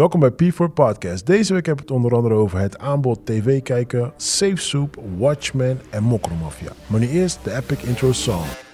Welkom bij P4 Podcast. Deze week heb ik het onder andere over het aanbod tv kijken, Safe Soup, Watchmen en Mokromafia. Maar nu eerst de epic intro song.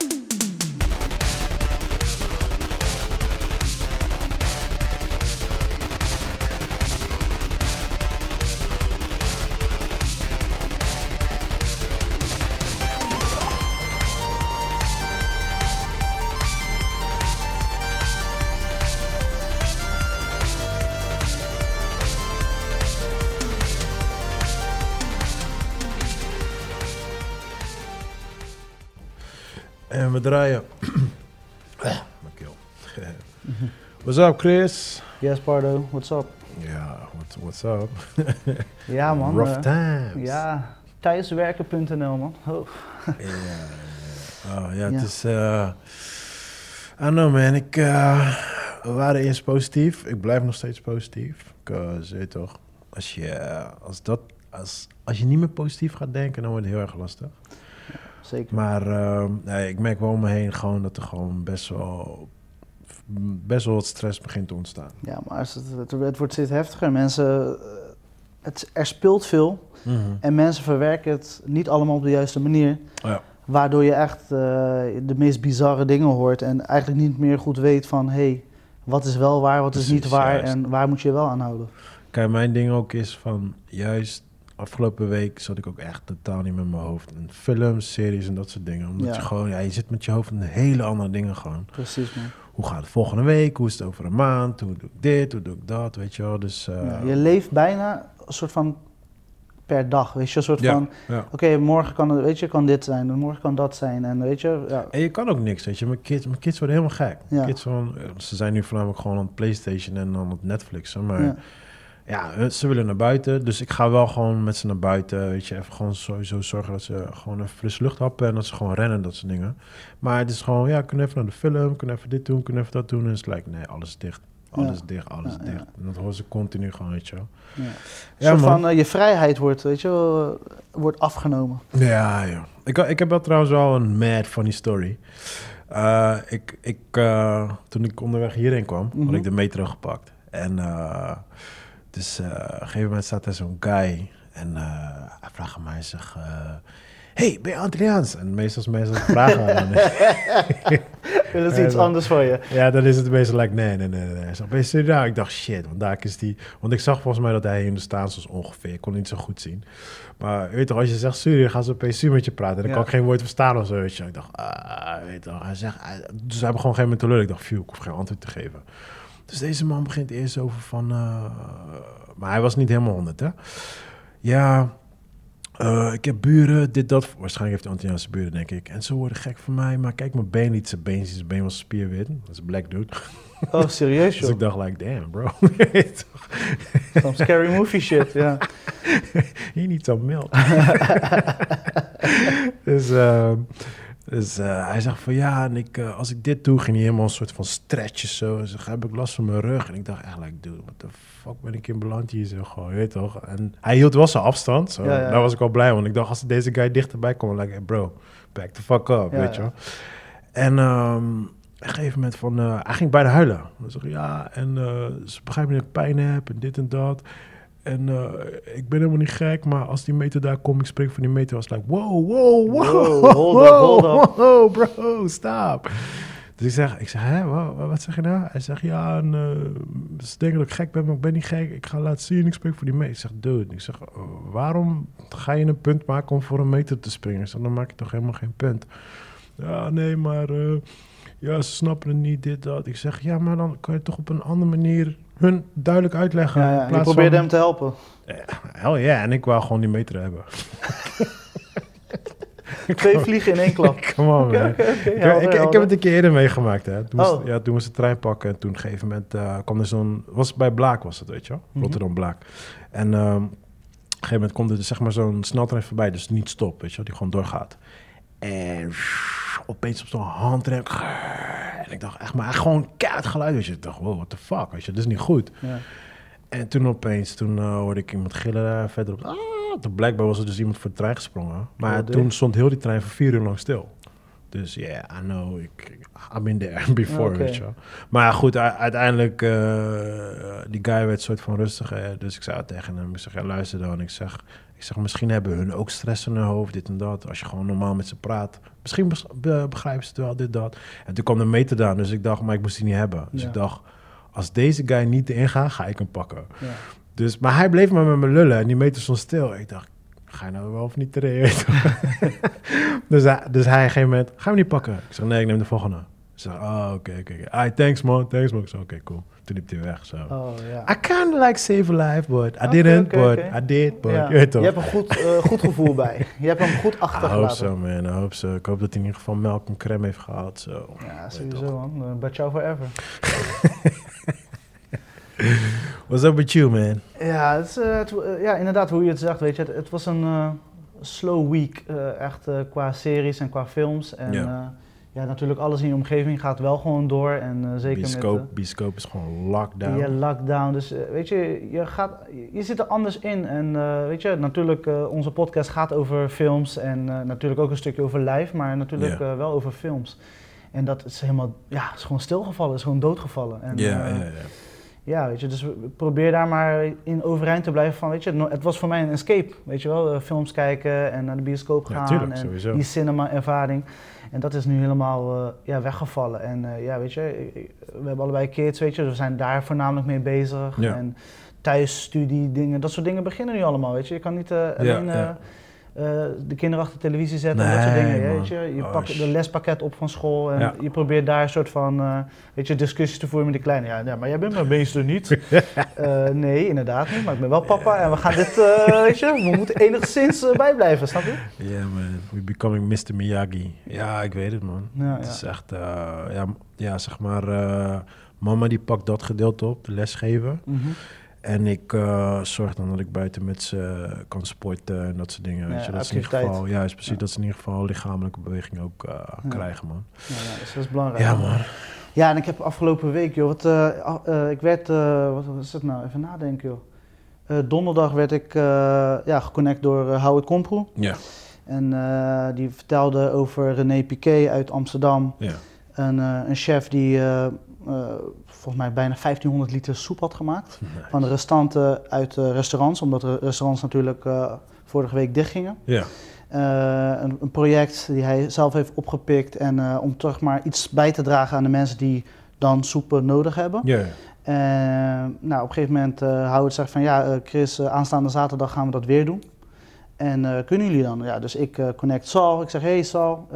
Draaien. Keel. What's up, Chris? Yes, Pardo, what's up? Ja, what, what's up? Ja, man. Rough eh, times. ja, thuiswerken.nl, man. Oh. Ja. Oh, ja, het is... eh I know, man. Ik, eh, we waren eerst positief. Ik blijf nog steeds positief. Je weet toch, als je, als, dat, als, als je niet meer positief gaat denken, dan wordt het heel erg lastig. Zeker. Maar eh, nee, ik merk wel om me heen gewoon dat er gewoon best wel, best wel wat stress begint te ontstaan. Ja, maar als het, het, het wordt steeds heftiger. Mensen, eh, het, er speelt veel en mensen verwerken het niet allemaal op de juiste manier. Ja. Waardoor je echt eh, de meest bizarre dingen hoort en eigenlijk niet meer goed weet van... hé, hey, wat is wel waar, wat is niet waar juist. en waar moet je je wel aan houden. Kijk, mijn ding ook is van juist afgelopen week zat ik ook echt totaal niet met mijn hoofd. in films, series en dat soort dingen. Omdat Ja. je gewoon, ja, je zit met je hoofd in hele andere dingen gewoon. Precies, man. Hoe gaat het volgende week? Hoe is het over een maand? Hoe doe ik dit? Hoe doe ik dat? Weet je wel? Dus eh, Ja, je leeft bijna een soort van per dag, weet je, een soort Ja, van... ja. Oké, morgen kan, het, weet je, kan dit zijn, en morgen kan dat zijn. En weet je, ja, En je kan ook niks, weet je. Mijn kids, mijn kids worden helemaal gek. Ja. Kids van, ze zijn nu voornamelijk gewoon aan het Playstation en aan het Netflixen. Maar ja. ze willen naar buiten. Dus ik ga wel gewoon met ze naar buiten. Weet je, even gewoon sowieso zorgen dat ze gewoon even frisse lucht happen. En dat ze gewoon rennen, dat soort dingen. Maar het is gewoon, ja, kunnen even naar de film. Kunnen even dit doen, kunnen even dat doen. En het is like, nee, alles dicht. Alles Ja. dicht, alles Ja, dicht. En dat horen ze continu gewoon, weet je wel. Ja. Van eh, je vrijheid wordt, weet je, wel, eh, wordt afgenomen. Ja, ja. Ik, ik heb wel trouwens wel een mad funny story. Eh, ik, ik, toen ik onderweg hierheen kwam, Mhm. had ik de metro gepakt. En dus eh, op een gegeven moment staat er zo'n guy. En eh, hij vraagt aan mij, zegt... eh, hey, ben je Antilliaans? En meestal mensen vragen... dan, dat is iets anders van je. ja, dan is het meestal like, nee, nee, nee, nee. Zegt, ben je Surinaam? Ik dacht, shit, want daar is die... Want ik zag volgens mij dat hij in de staans was ongeveer. Ik kon het niet zo goed zien. Maar weet je toch, als je zegt Surinaam, gaan ze opeens met je praten. En dan Ja. kan ik geen woord verstaan of zo, weet je. Ik dacht, ah, weet je toch. Hij zegt, dus hij begon geen moment te lullen. Ik dacht, phew, ik hoef geen antwoord te geven. Dus deze man begint eerst over van... eh, maar hij was niet helemaal honderd, hè. Ja, eh, ik heb buren, dit, dat. Waarschijnlijk heeft hij Antilliaanse buren, denk ik. En ze worden gek van mij. Maar kijk, mijn been niet. Zijn been, zijn been was spierwit. Dat is een black dude. Oh, serieus Dus joh. ik dacht, like, damn, bro. Some scary movie shit, ja. Hier niet zo milk. dus ehm, dus eh, hij zegt van ja, en ik, eh, als ik dit doe, ging hij helemaal een soort van stretchen zo. Hij zegt, heb ik last van mijn rug? En ik dacht like, dude, what the fuck ben ik in beland hier zo gewoon, je weet toch? En hij hield wel zijn afstand, zo. Ja, ja. daar was ik wel blij, want ik dacht, als deze guy dichterbij komt, like, hey, bro, back the fuck up, Ja, weet je wel? En op een gegeven moment van, eh, hij ging bijna huilen. Hij zegt, ja, en ze begrijpen dat ik pijn heb en dit en dat. En eh, ik ben helemaal niet gek, maar als die meter daar komt, ik spreek van die meter, was het like, wow, wow, wow, Wow, hold up, hold up. wow, bro, stop. Dus ik zeg, ik zeg hè, wa- wa- wat, zeg je nou? Hij zegt, ja, en, eh, ze denken dat ik gek ben, maar ik ben niet gek. Ik ga laten zien, ik spreek voor die meter. Ik zeg, dude, ik zeg, eh, waarom ga je een punt maken om voor een meter te springen? Ik zeg, dan maak je toch helemaal geen punt. Ja, nee, maar eh, ja, ze snappen het niet, dit, dat. Ik zeg, ja, maar dan kan je toch op een andere manier hun duidelijk uitleggen. ja, ja. Je probeerde van- hem te helpen. Hell ja, en ik wou gewoon die meter hebben. Twee vliegen in één klap. Come on, man. Ik, ik, helder, ik heb het een keer eerder meegemaakt, hè. Toen, moest, Oh. ja, toen moest de trein pakken en toen op een gegeven moment eh, kwam er zo'n... Was bij Blaak was het, weet je wel? Mhm. Rotterdam Blaak. En ehm, op een gegeven moment komt er dus, zeg maar zo'n sneltrein voorbij, dus niet stop, weet je wel? Die gewoon doorgaat. En opeens op zo'n handrem. En ik dacht echt, maar gewoon keihard geluid. Weet je, ik dacht, wow, what the fuck, weet je, dat is niet goed. Ja. En toen opeens, toen eh, hoorde ik iemand gillen eh, verderop. Ah, toen blijkbaar was er dus iemand voor de trein gesprongen. Maar Oh, toen dit. stond heel die trein voor vier uur lang stil. Dus ja, yeah, I know, ik, I'm been there before, Oké. weet je wel. Maar goed, uiteindelijk, eh, die guy werd soort van rustig. Hè? Dus ik zei tegen hem, ik zeg, ja, luister dan. Ik zeg, ik zeg, misschien hebben hun ook stress in hun hoofd, dit en dat. Als je gewoon normaal met ze praat. Misschien begrijpen ze het wel, dit, dat. En toen kwam de meter aan, dus ik dacht, maar ik moest die niet hebben. Dus Ja. ik dacht, als deze guy niet erin gaat, ga ik hem pakken. Ja. Dus, maar hij bleef maar met me lullen en die meter stond stil. Ik dacht, ga je nou wel of niet wel. dus, hij, dus hij op een gegeven moment, ga je hem niet pakken? Ik zeg, nee, ik neem de volgende. Ze zei, oh, oké, oké. oké. Ah, thanks man, thanks man. Ik zei, oké, cool. Toen liep hij weg, zo. Oh, ja. I kind of like save a life, but I didn't, but. I did, but... Ja. Je weet toch? Je hebt een goed, eh, goed gevoel bij. Je hebt hem goed I hope achtergelaten. so, man. Hope so. Ik hoop dat hij in ieder geval melk en crème heeft gehad. Zo. Ja, sowieso man. Uh, But jou forever. What's up with you, man? Ja, het eh, het- eh, ja, inderdaad, hoe je het zegt, weet je. Het, het was een eh, slow week, eh, echt eh, qua series en qua films. En Ja. Ja. natuurlijk alles in je omgeving gaat wel gewoon door. En eh, zeker met bioscoop is gewoon lockdown. ja, lockdown. Dus eh, weet je, je, gaat, je zit er anders in. En eh, weet je, natuurlijk, eh, onze podcast gaat over films. En eh, natuurlijk ook een stukje over live, maar natuurlijk eh, wel over films. En dat is helemaal, ja, is gewoon stilgevallen, is gewoon doodgevallen. En, Ja, eh, ja, ja. ja, weet je, dus probeer daar maar in overeind te blijven van, weet je, het was voor mij een escape, weet je wel, eh, films kijken en naar de bioscoop Ja, gaan tuurlijk, en sowieso. die cinema-ervaring. En dat is nu helemaal eh, ja, weggevallen. En eh, ja, weet je, we hebben allebei kids, weet je, dus we zijn daar voornamelijk mee bezig. Ja. En thuisstudie, dingen, dat soort dingen beginnen nu allemaal, weet je. Je kan niet eh, alleen de kinderen achter de televisie zetten en dat soort dingen. man. Weet je, je Oh, pakt de lespakket op van school en Ja. je probeert daar een soort van eh, weet je, discussies te voeren met de kleine. Ja, ja maar jij bent mijn meester niet. Eh, nee, inderdaad niet, maar ik ben wel papa en we gaan dit, eh, weet je, we moeten enigszins eh, bijblijven, snap je? Yeah, man. We're becoming Mr. Miyagi. Ja, ik weet het, man. Ja, Het ja. is echt, eh, ja, ja, zeg maar, eh, mama die pakt dat gedeelte op, de lesgeven. Mhm. En ik eh, zorg dan dat ik buiten met ze kan sporten en dat soort dingen. weet Ja, je, dat ze in ieder geval, juist precies, Ja. dat ze in ieder geval lichamelijke beweging ook eh, krijgen, man. Ja, ja, dus dat is belangrijk. Ja, man. Ja, en ik heb afgelopen week, joh, wat, eh, eh, ik werd, eh, wat was het nou, even nadenken, joh. Eh, donderdag werd ik eh, ja, geconnect door eh, Howard Komproe. Ja, En eh, die vertelde over René Piquet uit Amsterdam. ja. Een, eh, een chef die eh, eh, volgens mij bijna 1500 liter soep had gemaakt. Van de restanten uit de restaurants, omdat de restaurants natuurlijk eh, vorige week dichtgingen. Ja, Eh, een, een project die hij zelf heeft opgepikt en eh, om toch maar iets bij te dragen aan de mensen die dan soepen nodig hebben. ja, nou, op een gegeven moment uh, Howard zegt van ja, Chris, aanstaande zaterdag gaan we dat weer doen. En kunnen jullie dan? Ja, dus ik connect Sal. Ik zeg, hey Sal,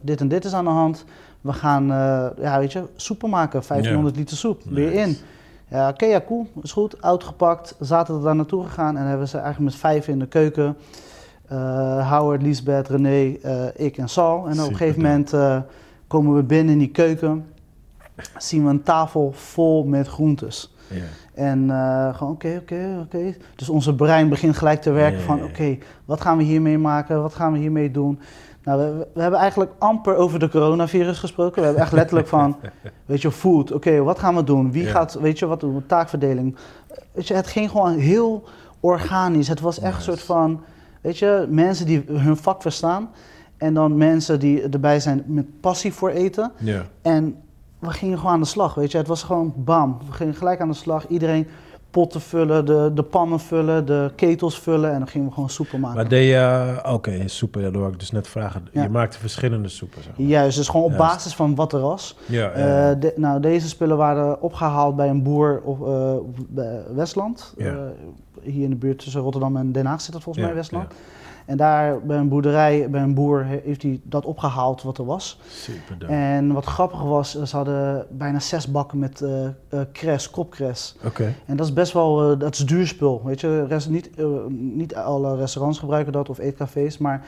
dit en dit is aan de hand. We gaan, eh, ja, weet je, soepen maken. 1500 liter soep, weer Nice. in. Ja, oké, ja, cool. Is goed. Uitgepakt. Zaterdag daar naartoe gegaan en hebben ze eigenlijk met vijf in de keuken. Eh, Howard, Lisbeth, René, eh, ik en Sal. En op een gegeven moment komen we binnen in die keuken. Zien we een tafel vol met groentes. En gewoon oké, oké, oké. Dus onze brein begint gelijk te werken van oké, wat gaan we hiermee maken? Wat gaan we hiermee doen? Nou, we, we hebben eigenlijk amper over de coronavirus gesproken. We hebben echt letterlijk van, weet je, food. Oké, wat gaan we doen? Wie Ja. gaat, weet je, wat doen we? Taakverdeling. Weet je, het ging gewoon heel organisch. Het was echt een soort van, weet je, mensen die hun vak verstaan. En dan mensen die erbij zijn met passie voor eten. ja. En we gingen gewoon aan de slag, weet je. Het was gewoon bam. We gingen gelijk aan de slag. Iedereen potten vullen, de, de pannen vullen, de ketels vullen. En dan gingen we gewoon soepen maken. Maar deed je, oké, soepen, ja, dat wou ik dus net vragen. Ja. Je maakte verschillende soepen, zeg maar. Juist, dus gewoon op Juist. basis van wat er was. Ja, ja, ja. Eh, de- nou, deze spullen waren opgehaald bij een boer op eh, Westland. Eh, hier in de buurt tussen Rotterdam en Den Haag zit dat volgens mij, Westland. En daar bij een boerderij, bij een boer, he- heeft hij dat opgehaald wat er was. Super dope. En wat grappig was, ze hadden bijna zes bakken met kres, kopkres. Oké. En dat is best wel, eh, dat is duur spul. Weet je, Rest, niet, niet alle restaurants gebruiken dat of eetcafés, maar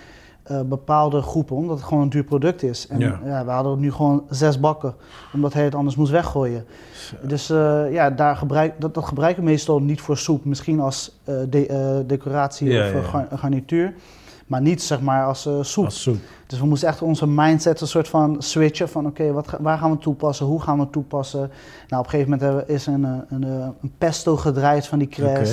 eh, bepaalde groepen, omdat het gewoon een duur product is. En Ja. ja. we hadden nu gewoon zes bakken, omdat hij het anders moest weggooien. Dus eh, ja, daar gebruik, dat, dat gebruiken we meestal niet voor soep, misschien als eh, de- decoratie Ja, of gar- garnituur. Maar niet zeg maar als soep. Als soep. Dus we moesten echt onze mindset een soort van switchen van oké, wat ga- waar gaan we toepassen, hoe gaan we toepassen. Nou, op een gegeven moment is een, een, een pesto gedraaid van die. Oké.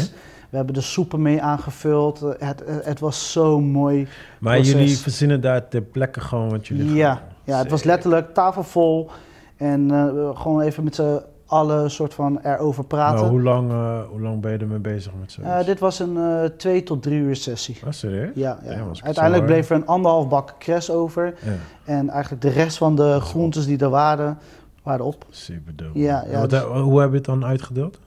We hebben de soepen mee aangevuld. Eh, Het, het, het was zo mooi. Maar Proces. jullie verzinnen daar ter plekke gewoon wat jullie Ja, gaan- Ja, het was letterlijk tafel vol. En eh, gewoon even met z'n allen soort van erover praten. Hoe lang, eh, hoe lang ben je ermee bezig met zoiets? Eh, dit was een eh, twee tot drie uur sessie. Ah, serieus? Ja, ja. Ja, was ik uiteindelijk bleef er een anderhalf bak cres over. Ja, En eigenlijk de rest van de groentes die er waren, waren op. super dope. Ja, ja, wat, dus- eh, hoe heb je het dan uitgedeeld?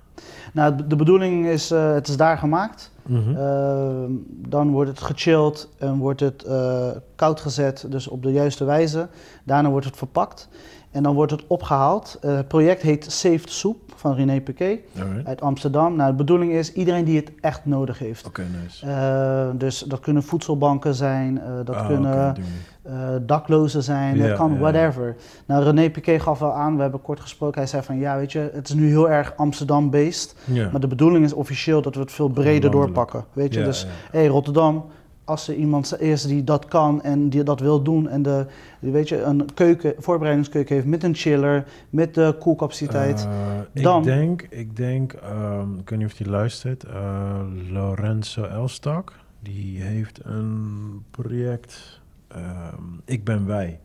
Nou, de bedoeling is, eh, het is daar gemaakt. Mhm. Ehm, dan wordt het gechilled en wordt het eh, koud gezet, dus op de juiste wijze. Daarna wordt het verpakt en dan wordt het opgehaald. Eh, het project heet Saved Soup van René Piquet Alright. uit Amsterdam. Nou, de bedoeling is iedereen die het echt nodig heeft. Oké, nice. Eh, dus dat kunnen voedselbanken zijn, eh, dat Ah, kunnen eh, daklozen zijn, dat kan whatever. Nou, René Piquet gaf wel aan, we hebben kort gesproken, hij zei van ja, weet je, het is nu heel erg Amsterdam-based. Maar de bedoeling is officieel dat we het veel breder doorpakken. Weet je, dus hey, Rotterdam, als er iemand is die dat kan en die dat wil doen en de, weet je, een keuken, voorbereidingskeuken heeft met een chiller, met de koelcapaciteit. Eh, Dan- Ik denk, ik denk ehm, ik weet niet of hij luistert, eh, Lorenzo Elstak, die heeft een project, ehm, Ik ben wij.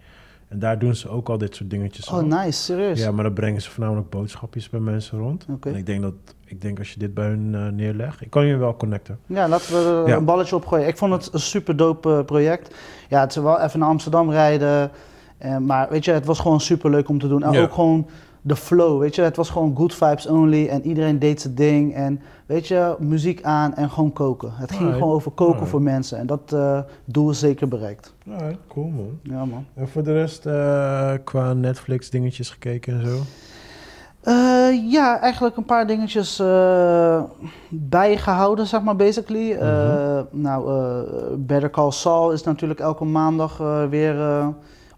En daar doen ze ook al dit soort dingetjes oh, op. nice, serieus. Ja, maar dan brengen ze voornamelijk boodschapjes bij mensen rond. En ik denk dat, ik denk als je dit bij hun eh, neerlegt, ik kan je wel connecten. Ja, laten we Ja. een balletje op gooien. Ik vond het een super dope eh, project. Ja, het is wel even naar Amsterdam rijden. eh, maar weet je, het was gewoon super leuk om te doen. En Ja. ook gewoon de flow, weet je. Het was gewoon good vibes only. En iedereen deed zijn ding. En weet je, muziek aan en gewoon koken. Het ging Alright. gewoon over koken Alright. voor mensen. En dat eh, doel is zeker bereikt. Alright, cool man. Ja, man. En voor de rest, eh, qua Netflix dingetjes gekeken en zo? Eh, ja, eigenlijk een paar dingetjes eh, bijgehouden, zeg maar, basically. Mhm. nou, Better Call Saul is natuurlijk elke maandag weer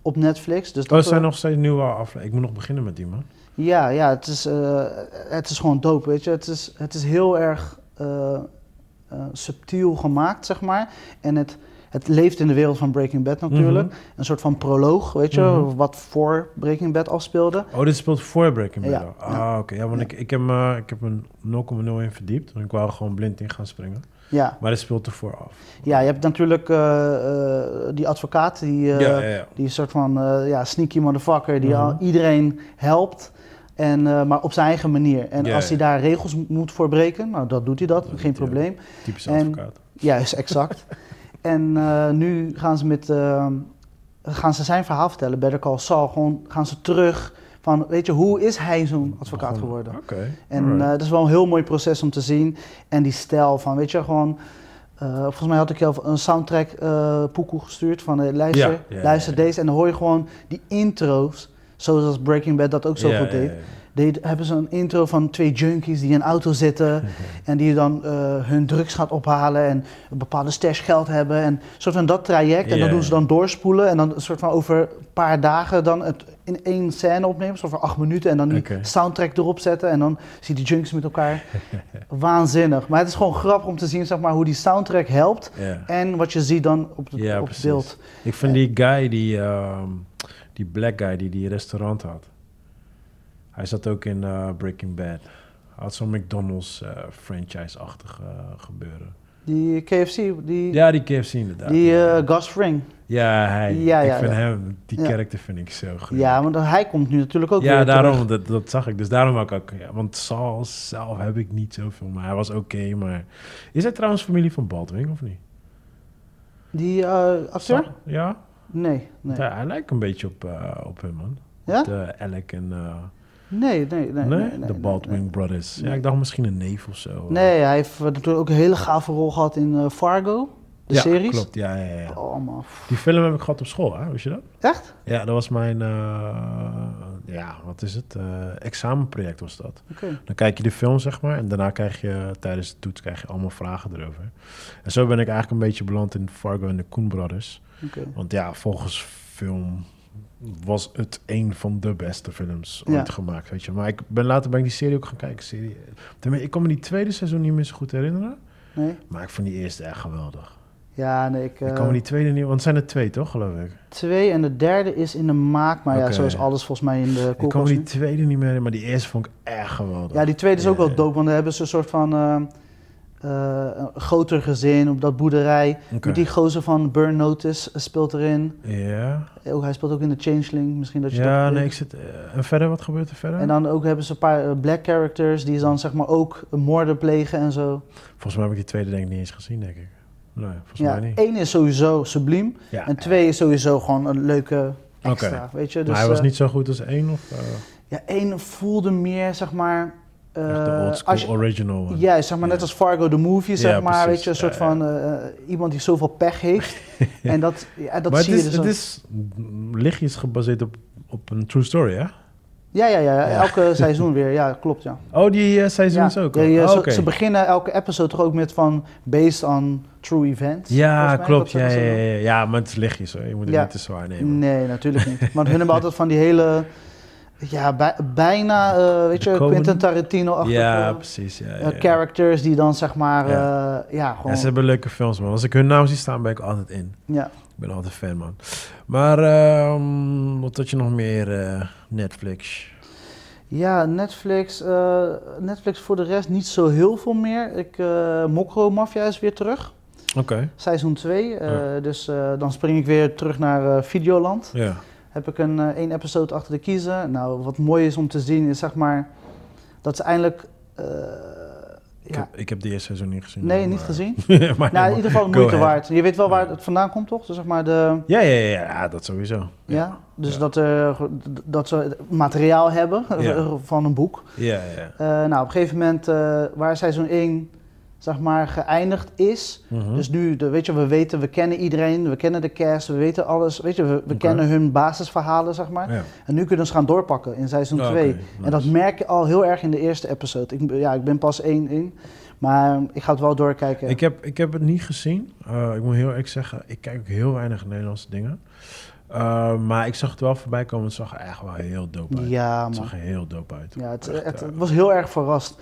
op Netflix. Dus Oh, er zijn nog steeds nieuwe afleveringen. Ik moet nog beginnen met die man. Ja, ja het, is, eh, het is gewoon dope, weet je. Het is, het is heel erg eh, eh, subtiel gemaakt, zeg maar. En het, het leeft in de wereld van Breaking Bad natuurlijk. Mhm. Een soort van proloog, weet je, Mhm. wat voor Breaking Bad afspeelde. Oh, dit speelt voor Breaking Bad. Ja, al. ja. Ah, oké. Ja, want Ja. Ik, ik, heb, me- ik heb een 0,0 in verdiept. Want ik wou gewoon blind in gaan springen. Ja, Maar dit speelt ervoor af. ja je hebt natuurlijk die advocaat, die, die soort van ja, sneaky motherfucker, die Mhm. al iedereen helpt. En, eh, maar op zijn eigen manier. En Ja, als hij daar regels mo- moet voor breken, nou dat doet hij dat, Dat geen probleem. Typisch advocaat. Ja, is exact. en eh, nu gaan ze met eh, gaan ze zijn verhaal vertellen, Better Call Saul. Gewoon gaan ze terug van, weet je, hoe is hij zo'n advocaat geworden? Oké. En eh, dat is wel een heel mooi proces om te zien. En die stijl van, weet je, gewoon... eh, volgens mij had ik je al een soundtrack eh poekoe gestuurd van eh, luister, Ja, ja, luister ja. deze. En dan hoor je gewoon die intro's, zoals Breaking Bad dat ook zo goed deed. Deed, hebben ze een intro van twee junkies die in een auto zitten en die dan eh, hun drugs gaat ophalen en een bepaalde stash geld hebben en een soort van dat traject. En dan doen ze dan doorspoelen en dan een soort van over een paar dagen dan het in één scène opnemen, zo voor acht minuten en dan die soundtrack erop zetten en dan zie je die junkies met elkaar. Waanzinnig. Maar het is gewoon grappig om te zien zeg maar, hoe die soundtrack helpt en wat je ziet dan op het, op beeld. Ik vind die guy, die, ehm, die black guy die die restaurant had. Hij zat ook in eh, Breaking Bad. Hij had zo'n McDonald's eh, franchise-achtig eh, gebeuren. Die KFC, die, Ja, die KFC inderdaad. die eh, Gus Fring. ja, hij. Ja, ja, ik vind ja. hem, die karakter vind ik zo goed. Ja, want hij komt nu natuurlijk ook ja, weer terug. daarom, dat, dat zag ik. Dus daarom ook, ja, want Saul zelf heb ik niet zoveel, maar hij was oké. maar is hij trouwens familie van Baldwin of niet? Die eh, acteur? Saul? Ja, Nee, nee. Want hij, lijkt een beetje op, eh, op hem, man. Ja? De Alec en... eh, Nee, nee, nee. nee, nee, de Baldwin. Brothers. Ja, ik dacht misschien een neef of zo. Nee, hij heeft eh, natuurlijk ook een hele gave rol gehad in eh, Fargo, de ja, series. klopt. Ja, ja, ja. Oh man. Die film heb ik gehad op school, hè? Wist je dat? Echt? Ja, dat was mijn... eh, ja, wat is het? Eh, examenproject was dat. Oké. Dan kijk je de film, zeg maar. En daarna krijg je tijdens de toets krijg je allemaal vragen erover. En zo ben ik eigenlijk een beetje beland in Fargo en de Koen Brothers. oké. Want ja, volgens film was het een van de beste films Ja. ooit gemaakt, weet je. Maar ik ben later ben ik die serie ook gaan kijken. Serie. Ik kan me die tweede seizoen niet meer zo goed herinneren. Nee? Maar ik vond die eerste echt geweldig. Ja, nee, ik... ik eh, me die tweede niet... Want het zijn er twee, toch, geloof ik? Twee en de derde is in de maak, maar ja, zo is alles volgens mij in de Ik kan me koelkast die tweede niet meer herinneren, maar die eerste vond ik echt geweldig. Ja, die tweede is ook wel dope, want dan hebben ze een soort van... eh, eh, een groter gezin op dat boerderij. Met die gozer van Burn Notice eh, speelt erin. Ja. Ook, hij speelt ook in de Changeling, misschien dat je dat Ja, weet. nee, ik zit... eh, en verder, wat gebeurt er verder? En dan ook hebben ze een paar black characters die dan zeg maar ook moorden plegen en zo. Volgens mij heb ik die tweede denk ik niet eens gezien, denk ik. Nee, volgens Ja, mij niet. één is sowieso subliem. Ja. En twee is sowieso gewoon een leuke extra, weet je. Dus, maar hij was eh, niet zo goed als één, of uh, Ja, één voelde meer, zeg maar... eh, de old als school je- original? Ja, zeg maar net als Fargo the movie, zeg Ja, maar. precies. Weet je, een soort van eh, eh, iemand die zoveel pech heeft. en dat, ja, dat maar zie het je is, dus het ook. is lichtjes gebaseerd op, op een true story, hè? Ja, ja, ja, elke seizoen weer. Ja, klopt, ja. Oh, die eh, seizoens ja. ook Ja, Oh, ze, beginnen elke episode toch ook met van based on true events. Ja, mij, klopt. Ja, ja, ja, ja. maar het is lichtjes, hoor. Je moet het niet te zwaar nemen. Nee, natuurlijk niet. Maar hun hebben altijd van die hele, ja, bij- bijna, eh, weet De je? Quentin Tarantino-achtige Ja, precies. Ja, ja, eh, characters die dan zeg maar, Ja, gewoon, ze hebben leuke films, man. Als ik hun naam zie staan, ben ik altijd in. ja. Ik ben altijd fan, man. Maar ehm, wat had je nog meer? eh, Netflix. Ja, Netflix, eh, Netflix voor de rest niet zo heel veel meer. Ik, eh Mokro Mafia is weer terug, Oké. seizoen 2. eh, Ja. Dus dan spring ik weer terug naar Videoland. Ja. Heb ik een één episode achter de kiezen. Nou, wat mooi is om te zien is zeg maar dat ze eindelijk... eh, Ik, ja, heb, ik heb de eerste seizoen niet gezien. nee, maar- niet gezien. maar Nou, in ieder geval moeite waard. Je weet wel waar het vandaan komt, toch? Dus zeg maar de... Ja, ja, ja, ja, dat sowieso. Ja, dus. Dat, er, dat ze materiaal hebben van een boek. Ja, ja. Eh, nou, op een gegeven moment, eh, waar seizoen 1 zeg maar geëindigd is. Mhm. Dus nu, de, weet je, we weten, we kennen iedereen, we kennen de cast, we weten alles. Weet je, we, kennen hun basisverhalen, zeg maar. ja. En nu kunnen ze gaan doorpakken in seizoen Ah, 2. oké, En dat merk je al heel erg in de eerste episode. Ik, ja, ik ben pas één in, maar ik ga het wel doorkijken. Ik, heb, ik heb het niet gezien. Eh, ik moet heel eerlijk zeggen, ik kijk ook heel weinig Nederlandse dingen. Eh, maar ik zag het wel voorbij komen. Het zag er echt wel heel dope uit. ja, het zag er heel dope uit. Ja, het, Echt, het, eh, het was heel erg verrast.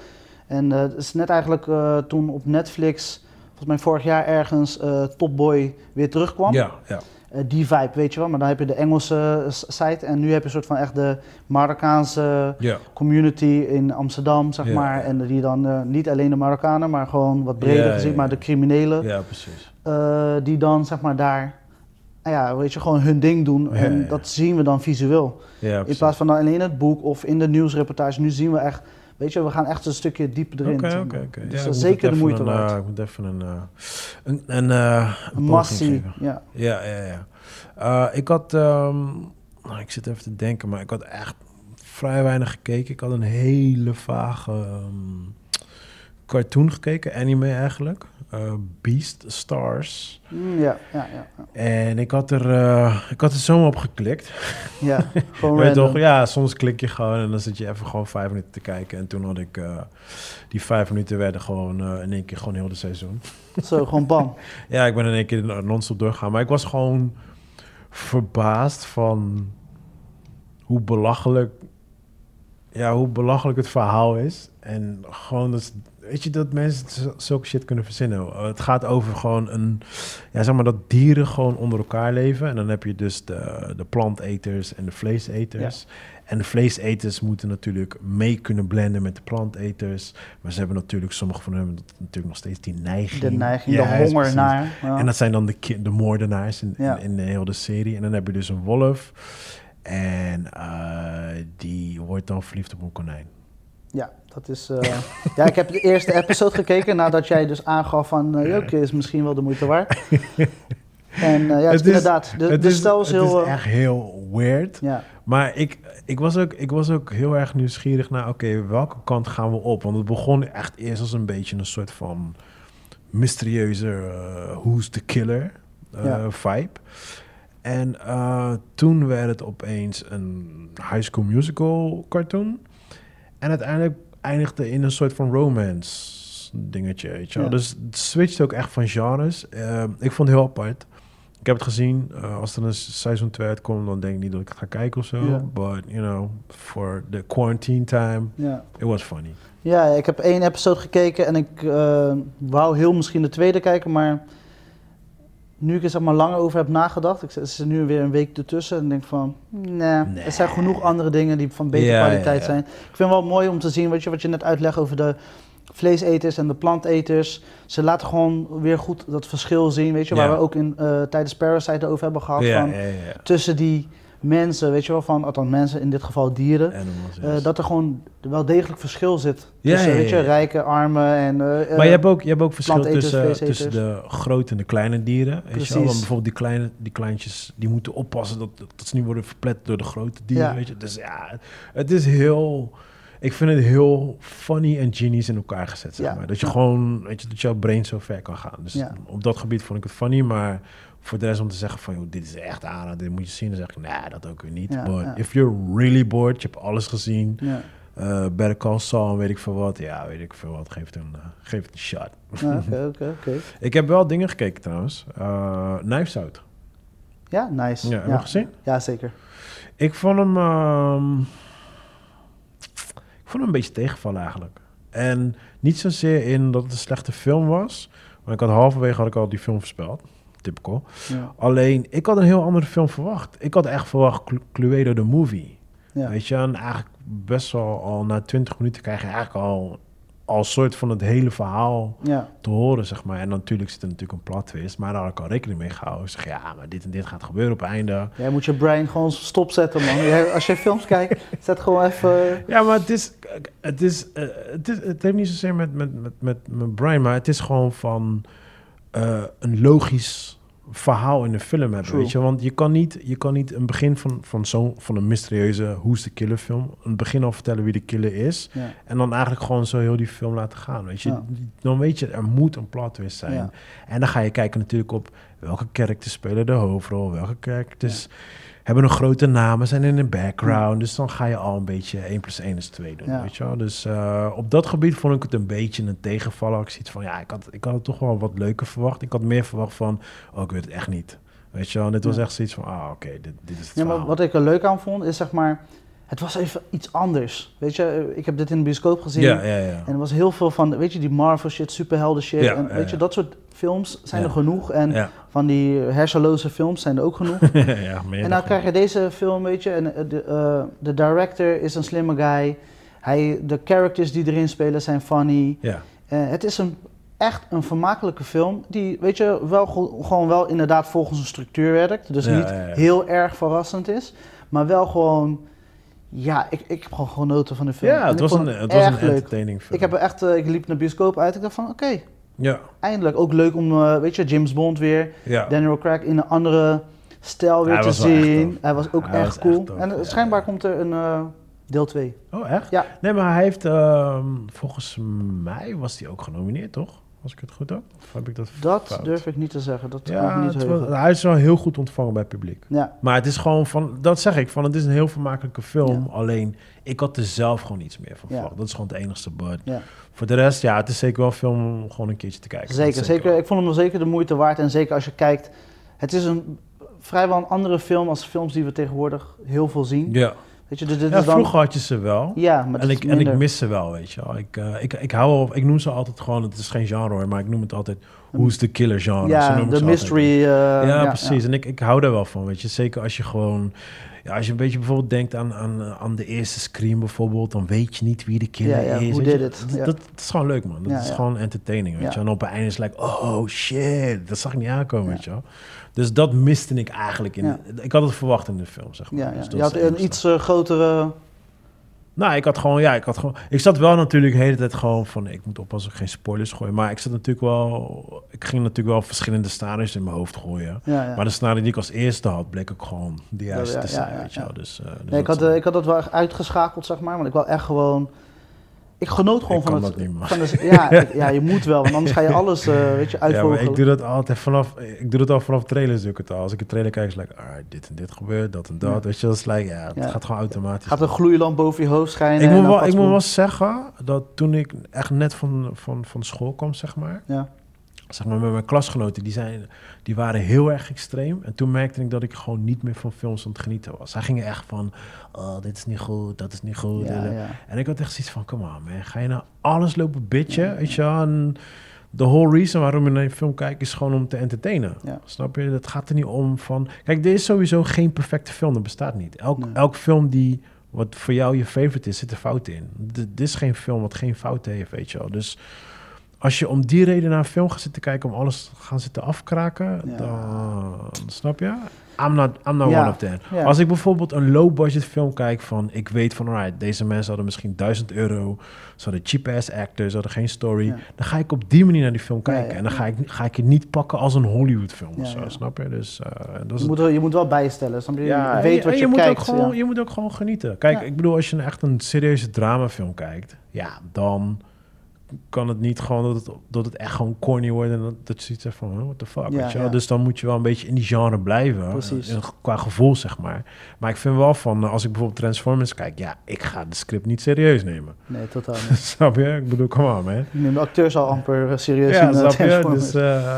En eh, het is net eigenlijk eh, toen op Netflix, volgens mij vorig jaar ergens, eh Top Boy weer terugkwam. Ja, ja. Die vibe, weet je wel. Maar dan heb je de Engelse site en nu heb je een soort van echt de Marokkaanse ja. community in Amsterdam, zeg maar. En die dan niet alleen de Marokkanen, maar gewoon wat breder gezien, maar de criminelen. Ja, precies. die dan, zeg maar, daar, nou ja, weet je, gewoon hun ding doen. Ja, en ja. dat zien we dan visueel. Ja, In plaats van dan alleen het boek of in de nieuwsreportage. Nu zien we echt, weet je, we gaan echt een stukje dieper erin. Oké, oké, oké. Dus Ja, dat is zeker de moeite een, waard. eh, ik moet even een, eh, een, een, eh, een Massie, ja. Ja, ja, ja. Ik had, ehm, nou, ik zit even te denken, maar ik had echt vrij weinig gekeken. Ik had een hele vage ehm, cartoon gekeken, anime eigenlijk. Eh, Beast Stars. Mm, ja, ja, ja. ja. En ik had er, eh, ik had er zomaar op geklikt. Ja, gewoon Weet toch, ja, soms klik je gewoon en dan zit je even gewoon vijf minuten te kijken. En toen had ik, eh, die vijf minuten werden gewoon in één keer gewoon heel de seizoen. Zo, gewoon bam. Ja, ik ben in één keer non-stop doorgaan. Maar ik was gewoon verbaasd van hoe belachelijk, ja, hoe belachelijk het verhaal is. En gewoon dat, weet je, dat mensen zulke shit kunnen verzinnen. Uh, Het gaat over gewoon een, ja, zeg maar dat dieren gewoon onder elkaar leven. En dan heb je dus de, de planteters en de vleeseters. En de vleeseters moeten natuurlijk mee kunnen blenden met de planteters. Maar ze hebben natuurlijk, sommige van hen hebben natuurlijk nog steeds die neiging. De neiging, Ja, de honger naar. ja. En dat zijn dan de, de moordenaars in, in de hele serie. En dan heb je dus een wolf. En eh, die wordt dan verliefd op een konijn. Ja, dat is. eh, ja, ik heb de eerste episode gekeken nadat jij dus aangaf van. eh Joke is misschien wel de moeite waard. En eh, ja, het, Het is inderdaad. De, het de is, stijl is het heel. is echt heel weird. ja, Maar ik, ik, was ook, ik was ook heel erg nieuwsgierig naar... oké, welke kant gaan we op? Want het begon echt eerst als een beetje een soort van... mysterieuze who's the killer Ja. vibe. En toen werd het opeens een High School Musical cartoon. En uiteindelijk eindigde in een soort van romance dingetje, weet je wel. Ja. Dus het switcht ook echt van genres. Eh, ik vond het heel apart. Ik heb het gezien. Eh, als er een seizoen 2 uitkomt, dan denk ik niet dat ik het ga kijken of zo. But, you know, for the quarantine time, ja. it was funny. ja, ik heb één episode gekeken en ik eh, wou heel misschien de tweede kijken, maar nu ik er zeg maar langer over heb nagedacht, ik zit- er nu weer een week ertussen en denk van, nee, Nee. er zijn genoeg andere dingen die van betere Ja, kwaliteit ja. zijn. Ik vind het wel mooi om te zien, weet je, wat je net uitlegt over de vleeseters en de planteters. Ze laten gewoon weer goed dat verschil zien, weet je, waar we ook in, eh, tijdens Parasite over hebben gehad. van. Tussen die mensen, weet je wel, van, althans mensen, in dit geval dieren. Animals, eh, dat er gewoon wel degelijk verschil zit. Ja, tussen, ja, weet je, rijke, arme en... eh, eh, Maar je hebt ook, je hebt ook verschil tussen, tussen de grote en de kleine dieren. Weet je wel? Precies. Want bijvoorbeeld die, kleine, die kleintjes, die moeten oppassen dat, dat ze niet worden verplet door de grote dieren. Ja. Weet je? Dus ja, het is heel... Ik vind het heel funny en genius in elkaar gezet, zeg Ja. maar. Dat je gewoon, weet je, dat jouw brain zo ver kan gaan. Dus Ja. op dat gebied vond ik het funny, maar voor de rest om te zeggen van, joh, dit is echt aan, dit moet je zien, dan zeg ik, nee, dat ook weer niet. Ja, But ja. if you're really bored, je hebt alles gezien, ja. eh Better Call Saul en weet ik veel wat, ja, weet ik veel wat, geef het een, eh, geef het een shot. Oké, oké, oké. Ik heb wel dingen gekeken trouwens. Uh, Knives Out. Ja, nice. Ja, heb je gezien? Ja, zeker. Ik vond hem... ehm, ik vond hem een beetje tegenvallen eigenlijk. En niet zozeer in dat het een slechte film was. Maar ik had halverwege had ik al die film voorspeld. Typical. Ja. Alleen, ik had een heel andere film verwacht. Ik had echt verwacht Clu- Cluedo the Movie. Ja. Weet je, en eigenlijk best wel al na 20 minuten krijg je eigenlijk al, al soort van het hele verhaal ja. te horen, zeg maar. En natuurlijk zit er natuurlijk een plot twist, maar daar had ik al rekening mee gehouden. Ik zeg, ja, maar dit en dit gaat gebeuren op het einde. Jij moet je brain gewoon stopzetten, man. Als je films kijkt, zet gewoon even... Ja, maar het is, het is, eh, het is, het heeft niet zozeer met, met, met, met mijn brain, maar het is gewoon van eh, een logisch verhaal in een film hebben, True. weet je. Want je kan niet, je kan niet een begin van, van zo'n, van een mysterieuze Who's the Killer film, een begin al vertellen wie de killer is, Ja. en dan eigenlijk gewoon zo heel die film laten gaan, weet je. Ja. Dan weet je, er moet een plot twist zijn. Ja. En dan ga je kijken natuurlijk op welke characters spelen de hoofdrol, welke characters hebben een grote naam, zijn in de background. Dus dan ga je al een beetje 1 plus 1 is 2 doen, Ja. weet je wel. Dus eh, op dat gebied vond ik het een beetje een tegenvaller. Ik zie van, ja, ik had, ik had het toch wel wat leuker verwacht. Ik had meer verwacht van, oh, ik weet het echt niet. Weet je wel, en dit was Ja. echt zoiets van, ah, oké, dit, dit is het Ja, maar wat ik er leuk aan vond, is zeg maar... Het was even iets anders. Weet je, eh, ik heb dit in de bioscoop gezien. ja, ja, ja. En er was heel veel van, weet je, die Marvel shit, superhelden shit. En weet je, dat soort films zijn Ja. er genoeg. En ja. van die hersenloze films zijn er ook genoeg. ja, meer en dan nou krijg je deze film, weet je, en eh, de, eh, de director is een slimme guy. Hij, de characters die erin spelen zijn funny. Ja, Eh, het is een, echt een vermakelijke film die, weet je, wel gewoon wel inderdaad volgens een structuur werkt. Dus niet heel erg verrassend is, maar wel gewoon, ja, ik, ik heb gewoon genoten van de film. ja het was, een, het was een entertaining film. Ik heb echt, ik liep naar de bioscoop uit. Ik dacht van, oké, Ja, eindelijk. Ook leuk om, eh, weet je, James Bond weer, ja. Daniel Craig in een andere stijl weer Hij te zien. Hij was ook Hij echt was cool. echt en eh, ja. schijnbaar komt er een eh, deel 2. Oh, echt? Ja. Nee, maar hij heeft, ehm, volgens mij was hij ook genomineerd, toch? Als ik het goed heb. Of heb ik dat Dat fout? durf ik niet te zeggen. Dat ik niet het heugen. was- hij is wel heel goed ontvangen bij het publiek. Ja, Maar het is gewoon van, dat zeg ik, van het is een heel vermakelijke film. Ja. Alleen, ik had er zelf gewoon iets meer van Ja. verwacht. Dat is gewoon het enigste. But ja. voor de rest, ja, het is zeker wel een film om gewoon een keertje te kijken. Zeker, zeker. Ik vond hem wel zeker de moeite waard. En zeker als je kijkt, het is een vrijwel een andere film als films die we tegenwoordig heel veel zien. Ja, Weet je, dus dit ja is dan... vroeger had je ze wel. Ja, maar en, ik, en ik mis ze wel, weet je wel. Ik, eh, ik, ik hou wel, ik noem ze altijd gewoon, het is geen genre hoor, maar ik noem het altijd Who's the Killer genre. Ja, de mystery. eh, ja, precies. En ik, ik hou daar wel van, weet je. Zeker als je gewoon... Ja, als je een beetje bijvoorbeeld denkt aan, aan, aan de eerste Scream bijvoorbeeld... dan weet je niet wie de killer Ja, ja, is. je. did it? Dat, is gewoon leuk, man. Dat is gewoon entertaining, weet je. En op het einde is het like, oh shit, dat zag ik niet aankomen, weet je wel. Dus dat miste ik eigenlijk in... Ja. Ik had het verwacht in de film, zeg maar. Ja, ja. Dus Je had een iets eh, grotere... Nou, ik had gewoon, ja, ik had gewoon... Ik zat wel natuurlijk de hele tijd gewoon van... Ik moet oppassen dat ik geen spoilers gooi. Maar ik zat natuurlijk wel... Ik ging natuurlijk wel verschillende scenario's in mijn hoofd gooien. Ja. Maar de scenario die ik als eerste had, bleek ook gewoon de juiste te zijn, ja, weet je ja. wel. Dus, Nee, ik, had, ik had dat wel echt uitgeschakeld, zeg maar. Want ik wil echt gewoon... Ik genoot gewoon Ik van het... van ja, ik- ja, je moet wel. Want anders ga je alles, eh, weet je, ja, maar uitvogelen. ik doe dat altijd vanaf... Ik doe dat al vanaf trailers, doe ik het al. Als ik een trailer kijk, is het like, alright, dit en dit gebeurt, dat en dat. Ja. Weet je, dat is like, ja, het Ja. gaat gewoon automatisch. Gaat een gloeilamp boven je hoofd schijnen. ik moet, wel, ik moet wel zeggen dat toen ik echt net van, van, van school kwam, zeg maar... Ja, zeg maar, met mijn klasgenoten, die, zijn, die waren heel erg extreem. En toen merkte ik dat ik gewoon niet meer van films aan het genieten was. Zij gingen echt van, oh, dit is niet goed, dat is niet goed. ja, En, ja. en ik had echt zoiets van, come on man, ga je nou alles lopen bitchen, weet je wel? En de whole reason waarom je naar een film kijkt is gewoon om te entertainen. Snap je? Het gaat er niet om van... Kijk, er is sowieso geen perfecte film, dat bestaat niet. Elk, Nee. elk film die wat voor jou je favorite is, zit er fouten in. Dit is geen film wat geen fouten heeft, weet je wel. Dus als je om die reden naar een film gaat zitten kijken, om alles te gaan zitten afkraken, Ja. dan snap je? I'm not, I'm not Ja. one of them. Ja. Als ik bijvoorbeeld een low-budget film kijk van... ik weet van, alright, deze mensen hadden misschien 1000 euro... ze hadden cheap-ass actors, ze hadden geen story... Dan ga ik op die manier naar die film kijken. en dan ga ik, ga ik het niet pakken als een Hollywood-film of zo, snap je? Dus eh, dat is Je moet, wel- je moet wel bijstellen. Snap je? ja, je en weet wat en je, moet kijkt. Ook gewoon, ja. Je moet ook gewoon genieten. Kijk, ik bedoel, als je echt een serieuze dramafilm kijkt... ja, dan kan het niet gewoon dat het, dat het echt gewoon corny wordt... en dat, dat je zoiets van, what the fuck, Ja, weet je wel? ja. Dus dan moet je wel een beetje in die genre blijven. Precies. qua gevoel, zeg maar. Maar ik vind wel van, eh, als ik bijvoorbeeld Transformers kijk... ja, ik ga de script niet serieus nemen. Nee, totaal niet. snap je? Ik bedoel, come on, man. De acteurs al amper eh, serieus Ja, in eh, snap je? Dus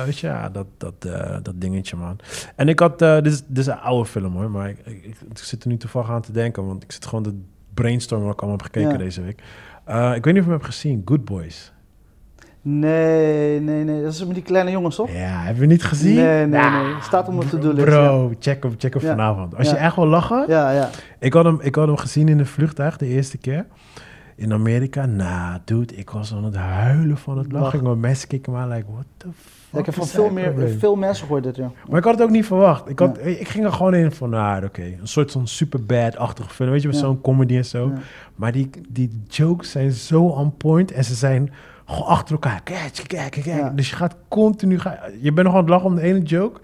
weet je, ja, dat, dat, dat dingetje, man. En ik had, eh, dit, is, dit is een oude film hoor, maar ik, ik, ik zit er nu toevallig aan te denken, want ik zit gewoon te brainstormen wat ik allemaal heb gekeken Ja. deze week. Eh, ik weet niet of je hem hebt gezien, Good Boys. Nee, nee, nee. Dat is met die kleine jongens, toch? Ja, heb je niet gezien? Nee, nee, Ja, nee. Staat op mijn bro- to-do-list, Bro, check hem, check hem Ja. vanavond. Als Ja. je echt wil lachen, Ja, ja. ik, had hem, ik had hem gezien in een vluchtuig de eerste keer. In Amerika, nou, dude, ik was aan het huilen van het lachen. Want mensen keken me aan, like, what the fuck Ja, ik heb van veel, meer, probleem? veel mensen gehoord dit, ja. Maar ik had het ook niet verwacht. Ik, had, ik ging er gewoon in van, nou, oké, een soort van superbad-achtige film. Weet je, met Ja. zo'n comedy en zo. Maar die, die jokes zijn zo on point en ze zijn gewoon achter elkaar. Kijk, kijk, kijk. Dus je gaat continu, ga, je bent nog aan het lachen om de ene joke.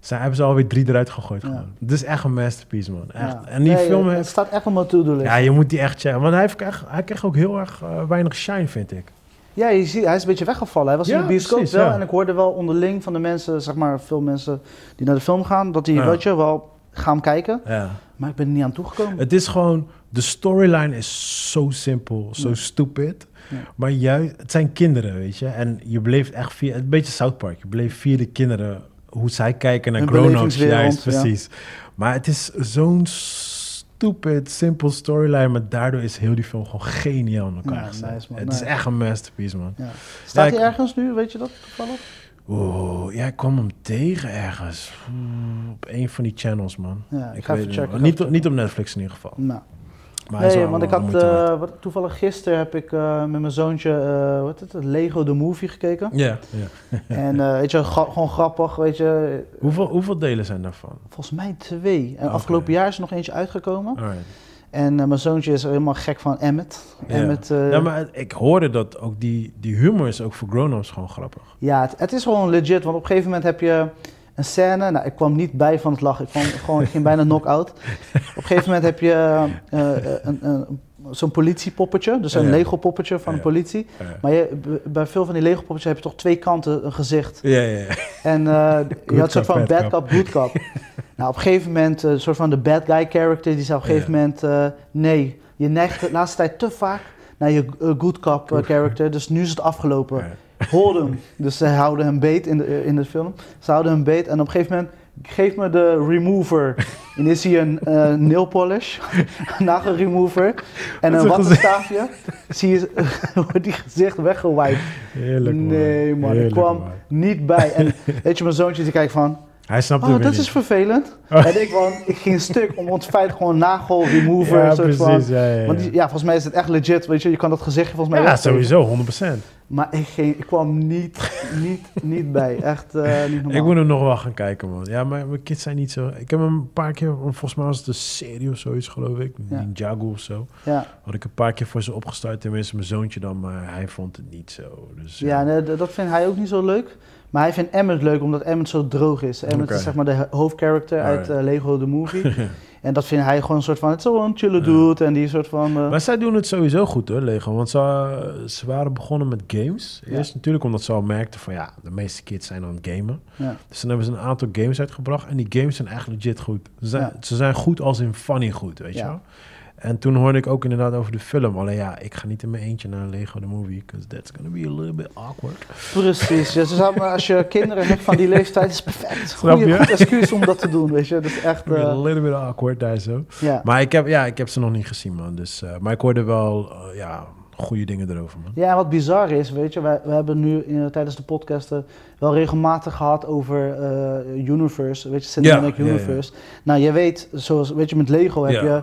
Ze hebben ze alweer drie eruit gegooid. Ja. Gewoon. Het is echt een masterpiece, man. Echt. Ja. En die Nee, film Het heeft... staat echt op mijn to-do-list. Ja, je moet die echt checken. Want hij, heeft, echt- hij kreeg ook heel erg eh, weinig shine, vind ik. Ja, je ziet, hij is een beetje weggevallen. Hij was in Ja, de bioscoop precies, wel ja. en ik hoorde wel onderling van de mensen, zeg maar veel mensen die naar de film gaan, dat die, Ja. weet je, wel gaan kijken. Ja. Maar ik ben er niet aan toegekomen. Het is gewoon, de storyline is zo simpel, zo stupid. Maar juist, het zijn kinderen, weet je. En je bleef echt via, een beetje South Park. Je bleef via de kinderen, hoe zij kijken naar grown-ups. Juist, precies. Maar het is zo'n stupid, simpel storyline. Maar daardoor is heel die film gewoon geniaal in elkaar Ja, gezet. nice, man, het is echt een masterpiece, man. Ja. Staat hij ergens nu, weet je dat toevallig? Oeh, ja, ik kwam hem tegen ergens. Op een van die channels, man. Ja, ik ik ga weet even checken. niet. Niet, op- niet op Netflix in ieder geval. Nou. Nee, want ik had eh, toevallig gisteren heb ik eh, met mijn zoontje, eh wat is het, Lego the Movie gekeken. Ja, ja. en weet je, gra- gewoon grappig, weet je. Hoeveel, hoeveel delen zijn daarvan? Volgens mij twee. En Oké. afgelopen jaar is er nog eentje uitgekomen. Alright. En mijn zoontje is helemaal gek van Emmet. Ja. Emmet ja, maar ik hoorde dat ook die, die humor is ook voor grown-ups gewoon grappig. Ja, het, het is gewoon legit, want op een gegeven moment heb je een scène. Nou, ik kwam niet bij van het lachen, ik, kwam gewoon, ik ging bijna knock-out. Op een gegeven moment heb je eh, een, een, zo'n politiepoppetje, dus een Ja. Lego-poppetje van Ja. de politie. Maar je, bij veel van die Lego-poppetjes heb je toch twee kanten een gezicht. ja, ja. En eh, je had een soort van bad bad cop, good cop. nou, op een gegeven moment, een soort van de bad guy character, die zei op een gegeven moment, nee, je neigt de laatste tijd te vaak naar je good cop character, dus nu is het afgelopen. Hold hem. Dus ze houden hem beet in de, in de film. Ze houden hem beet en op een gegeven moment, geef me de remover. En is hij een eh nail polish, nagel remover en een wattenstaafje. Zie je, wordt die gezicht weggewiped. Heerlijk, man. Nee, man, ik kwam man. niet bij. En weet je, mijn zoontje die kijkt van, Hij snapt oh, dat niet. is vervelend. Oh. En ik, van, ik ging stuk om ons feit gewoon nagel remover. Ja, soort van. Ja, ja, ja. Want die, ja, volgens mij is het echt legit. Weet je, je kan dat gezichtje volgens mij ja, sowieso, 100%. Maar ik, ging, ik kwam niet, niet, niet bij. Echt eh, niet normaal. Ik moet hem nog wel gaan kijken, man. Ja, maar mijn kids zijn niet zo... Ik heb hem een paar keer... Volgens mij was het een serie of zoiets, geloof ik. Ja. Ninjago of zo. Ja, Had ik een paar keer voor ze opgestart. Tenminste, mijn zoontje dan. Maar hij vond het niet zo. Dus, ja nee, dat vindt hij ook niet zo leuk. Maar hij vindt Emmet leuk omdat Emmet zo droog is. Emmet Oké. is zeg maar de ho- hoofdcharacter uit eh, Lego the Movie. en dat vindt hij gewoon een soort van... Het is wel een chille dude en die soort van... eh, Maar zij doen het sowieso goed hoor, Lego. Want ze, ze waren begonnen met games. Ja. Eerst natuurlijk omdat ze al merkten van ja, de meeste kids zijn aan het gamen. ja. Dus dan hebben ze een aantal games uitgebracht. En die games zijn echt legit goed. Ze zijn, ze zijn goed als in funny goed, weet je wel. En toen hoorde ik ook inderdaad over de film. Alleen ja, ik ga niet in mijn eentje naar Lego the Movie. Because that's gonna be a little bit awkward. Precies. Ja, maar als je kinderen hebt van die leeftijd, is perfect. Goeie, goed excuus om dat te doen, weet je. Dat is echt... A eh, little bit awkward daar zo. ja. Maar ik heb, ja, ik heb ze nog niet gezien, man. Dus, eh, maar ik hoorde wel, eh, ja, goede dingen erover, man. Ja, wat bizar is, weet je, wij, we hebben nu in, tijdens de podcasten wel regelmatig gehad over Universe, weet je, Cinematic Ja, ja, ja. Universe. Nou, je weet, zoals, weet je, met Lego heb je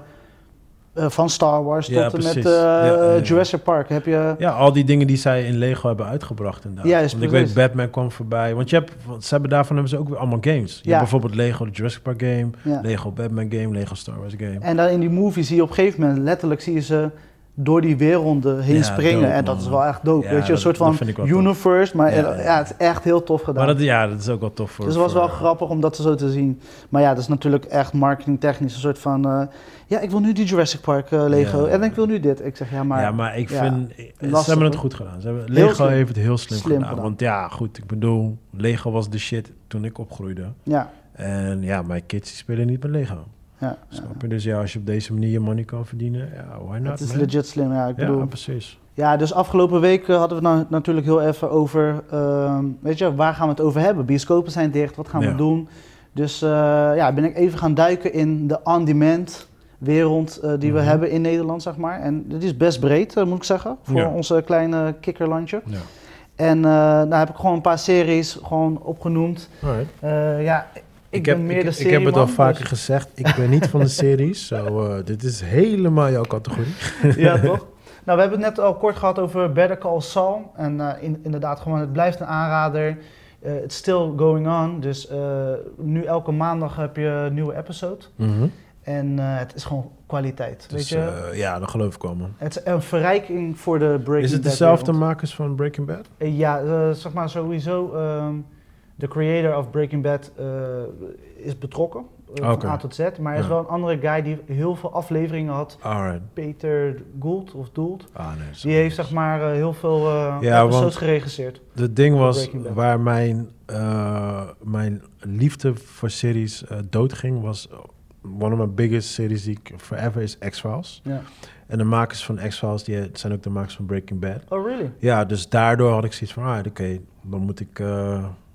Eh, van Star Wars Ja, tot en met eh, Ja, ja, ja. Jurassic Park heb je... Ja, al die dingen die zij in Lego hebben uitgebracht inderdaad. Juist, Want ik weet, Batman kwam voorbij. Want je hebt, want ze hebben daarvan hebben ze ook weer allemaal games. Je Ja. hebt bijvoorbeeld Lego de Jurassic Park game, Ja. Lego Batman game, Lego Star Wars game. En dan in die movie zie je op een gegeven moment, letterlijk zie je ze door die werelden heen Ja, springen. dope, en dat is wel echt dope. Ja, weet je, een soort van tof. universe. Maar Ja, het is echt heel tof gedaan. Maar dat, ja, dat is ook wel tof voor... dus het was wel grappig om dat zo te zien. Maar ja, dat is natuurlijk echt marketingtechnisch. Een soort van, eh, ja, ik wil nu die Jurassic Park eh, Lego. En ik wil nu dit. Ik zeg, ja, maar... ja, maar ik vind... ze lastig, hebben het goed gedaan. Ze hebben, Lego heeft het heel slim, Slim gedaan. gedaan. Want ja, goed, ik bedoel, Lego was de shit toen ik opgroeide. Ja, En ja, mijn kids die spelen niet met Lego. Ja. Snap je? Dus ja, als je op deze manier je money kan verdienen, ja, why not, Het is man? legit slim, ja. Ik bedoel, Ja, precies. Ja, dus afgelopen week eh, hadden we het nou natuurlijk heel even over, ehm, weet je, waar gaan we het over hebben? Bioscopen zijn dicht, wat gaan Ja. we doen? Dus eh, ja, ben ik even gaan duiken in de on-demand wereld eh, die we Mhm. hebben in Nederland, zeg maar. En die is best breed, moet ik zeggen, voor Ja. onze kleine kikkerlandje. Ja. En nou heb ik gewoon een paar series gewoon opgenoemd. Ja, ik, ben meer ik, de ik serie heb het al vaker dus- gezegd, ik ben niet van de series. Zo, eh, dit is helemaal jouw categorie. ja, toch? Nou, we hebben het net al kort gehad over Better Call Saul. En eh, in, inderdaad, gewoon, het blijft een aanrader. Eh, It's still going on. Dus nu elke maandag heb je een nieuwe episode. En eh, het is gewoon kwaliteit. Dus, weet je? ja, dat geloof ik wel, man. het is een verrijking voor de Breaking Is het Bad dezelfde makers van Breaking Bad? Ja, zeg maar sowieso. ehm, de creator of Breaking Bad eh, is betrokken. eh. Van A tot Z. Maar er is Ja. wel een andere guy die heel veel afleveringen had. Alright. Peter Gould of Doeld. Ah, nee. Die heeft zeg maar eh, heel veel Ja, episodes geregisseerd. Het ding was waar mijn, mijn liefde voor series doodging, was one of my biggest series die ik forever is X-Files. Ja. En de makers van X-Files, die zijn ook de makers van Breaking Bad. Oh, really? Ja, dus daardoor had ik zoiets van, ah, oké, dan moet ik...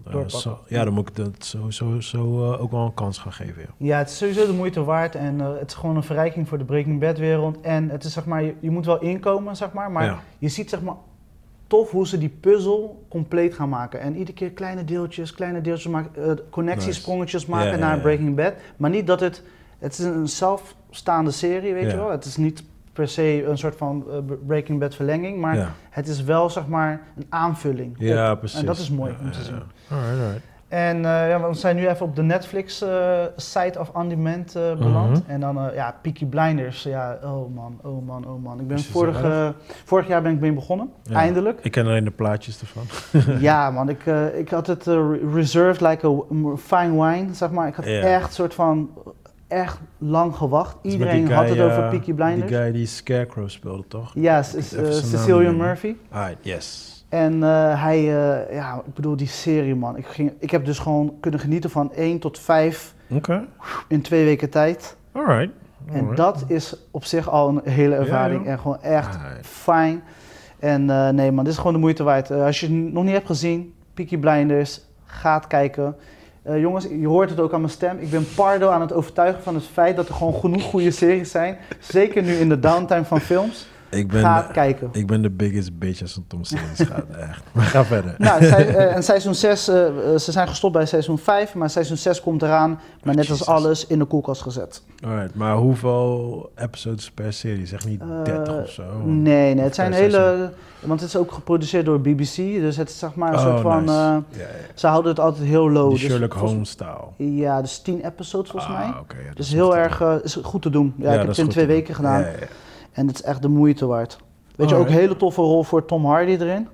eh, Doorpakken. zo, ja, dan moet ik dat zo, zo, zo eh, ook wel een kans gaan geven. Ja. Ja, het is sowieso de moeite waard en eh, het is gewoon een verrijking voor de Breaking Bad wereld. En het is zeg maar, je, je moet wel inkomen, zeg maar, maar Ja. je ziet zeg maar tof hoe ze die puzzel compleet gaan maken. En iedere keer kleine deeltjes, kleine deeltjes maken, connectiesprongetjes maken Ja, naar. Breaking Bad. Maar niet dat het, het is een zelfstaande serie, weet je wel. Het is niet per se een soort van eh, Breaking Bad verlenging, maar ja. het is wel zeg maar een aanvulling. op. ja, precies. En dat is mooi om te ja, zien. Alright, alright. En eh, ja, we zijn nu even op de Netflix eh, site of on demand eh, beland. Mhm. En dan, ja, Peaky Blinders. Ja, oh man, oh man, oh man. Ik ben het vorig, jaar ben ik mee begonnen, Ja. eindelijk. Ik ken alleen de plaatjes ervan. ja man, ik, ik had het re- reserved like a fine wine, zeg maar. Ik had Ja. echt soort van, echt lang gewacht. Iedereen had het over eh, Peaky Blinders. Die guy die Scarecrow speelde, toch? Ja, eh, naam Cecilia. Murphy. Alright, yes. En eh, hij, ja, ik bedoel die serie man. Ik, ging, ik heb dus gewoon kunnen genieten van 1 tot 5 Oké, in twee weken tijd. alright. En alright. dat is op zich al een hele ervaring en gewoon echt Alright. fijn. En nee man, dit is gewoon de moeite waard. Als je het nog niet hebt gezien, Peaky Blinders, ga het kijken. Eh, jongens, je hoort het ook aan mijn stem. Ik ben Pardo aan het overtuigen van het feit dat er gewoon genoeg goede series zijn. Zeker nu in de downtime van films. Ik ben, Ga kijken. ik ben de biggest bitch als het om series gaat, echt. Maar ga verder. Nou, eh, en seizoen 6, ze zijn gestopt bij seizoen 5, maar seizoen 6 komt eraan. Maar net als alles in de koelkast gezet. Alright, maar hoeveel episodes per serie? Zeg niet Eh, 30 of zo? Nee, nee, het zijn hele. Want het is ook geproduceerd door BBC, dus het is zeg maar een Oh, soort van. eh, ze houden het altijd heel low. Die dus Sherlock Holmes-style. Ja, dus 10 episodes volgens Ah, mij. Dus is heel erg eh, is goed te doen. Ja, ik heb het in twee weken gedaan. En het is echt de moeite waard. Weet je, ook een hele toffe rol voor Tom Hardy erin.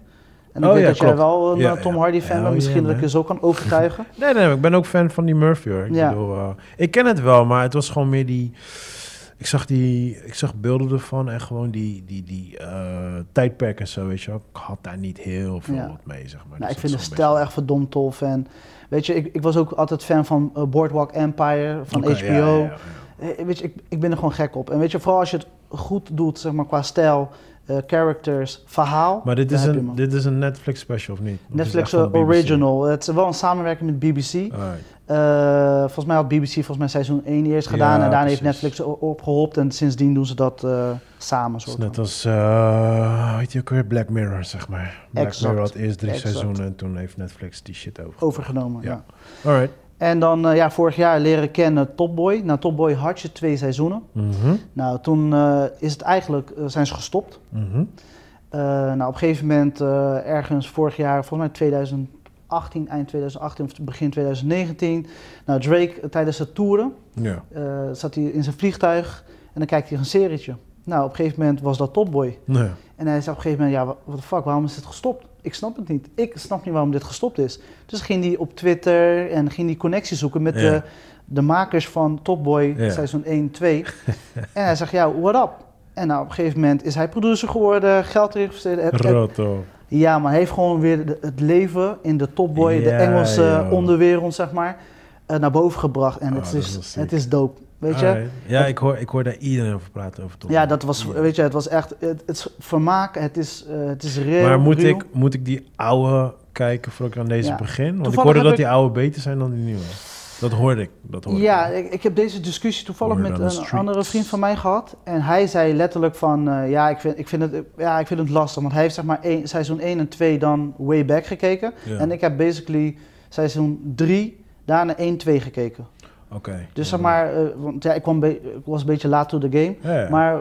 En ik Oh weet ja, dat jij wel een Ja, eh, Tom. Hardy fan bent. Misschien yeah, dat ik je zo kan overtuigen. Nee, nee, ik ben ook fan van die Murphy hoor. Ik, Ja. bedoel, eh, ik ken het wel, maar het was gewoon meer die. Ik zag, die, ik zag beelden ervan en gewoon die, die, die eh, tijdperk en zo, weet je wel. Ik had daar niet heel veel wat mee, zeg maar. nou, Dus ik vind de stijl echt verdomd tof. En weet je, ik, ik was ook altijd fan van Boardwalk Empire van beetje- HBO. Weet je, ik, ik ben er gewoon gek op. En weet je, vooral als je het goed doet, zeg maar, qua stijl, eh, characters, verhaal. Maar dit is, een, dit is een Netflix special of niet? Of Netflix eh? Original. Het is wel een samenwerking met BBC. Eh, volgens mij had BBC volgens mij seizoen 1 eerst gedaan. Ja, en daarna heeft. Netflix opgehopt. En sindsdien doen ze dat samen. Soort net als, uh, weet je ook weer, Black Mirror, zeg maar. Black Exact. Mirror had eerst drie Exact. seizoenen en toen heeft Netflix die shit over. Overgenomen, ja. Ja. Alright. En dan uh, ja, vorig jaar leren kennen Topboy. Nou, Topboy had je twee seizoenen. Mhm. Nou, toen uh, is het eigenlijk, uh, zijn ze gestopt. Mhm. nou, op een gegeven moment, ergens vorig jaar, volgens mij 2018, eind 2018 of begin 2019. Nou, Drake tijdens het toeren zat hij in zijn vliegtuig en dan kijkt hij een serietje. Nou, op een gegeven moment was dat Topboy. Nee. En hij zei op een gegeven moment, ja, wat de fuck, waarom is dit gestopt? Ik snap het niet. Ik snap niet waarom dit gestopt is. Dus ging hij op Twitter en ging die connectie zoeken met Ja. de, de makers van Top Boy Ja. seizoen 1, 2. en hij zegt, ja, what up? En nou, op een gegeven moment is hij producer geworden, geld het- Roto. Ja, maar hij heeft gewoon weer de- het leven in de Top Boy, de Engelse onderwereld, zeg maar, eh, naar boven gebracht. En Oh, het, is is, het is dope, weet je? Alright. Ja, ik hoor, ik hoor daar iedereen over praten. Over. Ja, dat was, Ja. weet je, het was echt, het, het is vermaak, het is, eh, het is real. Maar moet real. ik, moet ik die oude kijken voordat ik aan deze Ja. begin? Want ik hoorde dat ik- die oude beter zijn dan die nieuwe. Dat hoorde ik. Dat hoorde Ja, ik. heb deze discussie toevallig Hoor met een andere vriend van mij gehad. En hij zei letterlijk van, eh, ja, ik vind, ik, vind het, ja, ik vind het lastig. Want hij heeft zeg maar één, seizoen 1 en 2 dan way back gekeken. Ja. En ik heb basically seizoen 3, daarna 1, 2 gekeken. Oké. Dus zeg maar, eh, want ja, ik, kwam ik was een beetje laat to the game. Ja, ja. Maar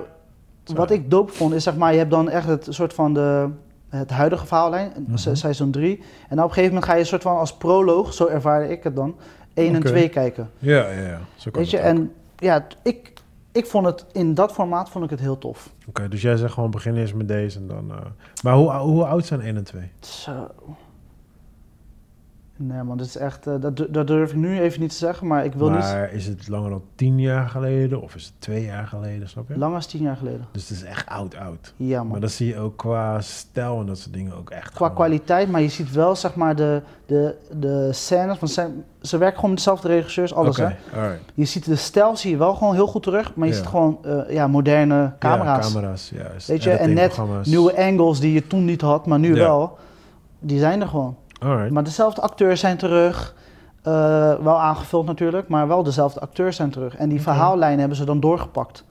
wat ik dope vond, is zeg maar, je hebt dan echt het soort van de, het huidige verhaallijn, se- Mhm. seizoen 3. En dan op een gegeven moment ga je een soort van als proloog, zo ervaarde ik het dan, 1 en Oké. 2 kijken. Ja, ja, ja. Zo kan Weet je, ook. en ja, ik, ik vond het in dat formaat vond ik het heel tof. Oké, dus jij zegt gewoon begin eerst met deze en dan... eh, Maar hoe, hoe oud zijn 1 en 2? Zo. Nee man, dit is echt, eh, dat, dat durf ik nu even niet te zeggen, maar ik wil niet maar is het langer dan 10 jaar geleden of is het 2 jaar geleden, snap je? langer als tien jaar geleden. Dus het is echt oud, oud. Ja Maar man. dat zie je ook qua stijl en dat soort dingen ook echt. Qua gewoon- kwaliteit, maar je ziet wel zeg maar de, de, de scènes, van ze, ze werken gewoon met dezelfde regisseurs, alles hè. alright. Je ziet de stijl zie je wel gewoon heel goed terug, maar je Ja. ziet gewoon eh, ja, moderne camera's. Ja, camera's, juist. Weet je, en net. Nieuwe angles die je toen niet had, maar nu Ja. wel, die zijn er gewoon. Alright. Maar dezelfde acteurs zijn terug. eh, wel aangevuld natuurlijk, maar wel dezelfde acteurs zijn terug. En die verhaallijnen hebben ze dan doorgepakt.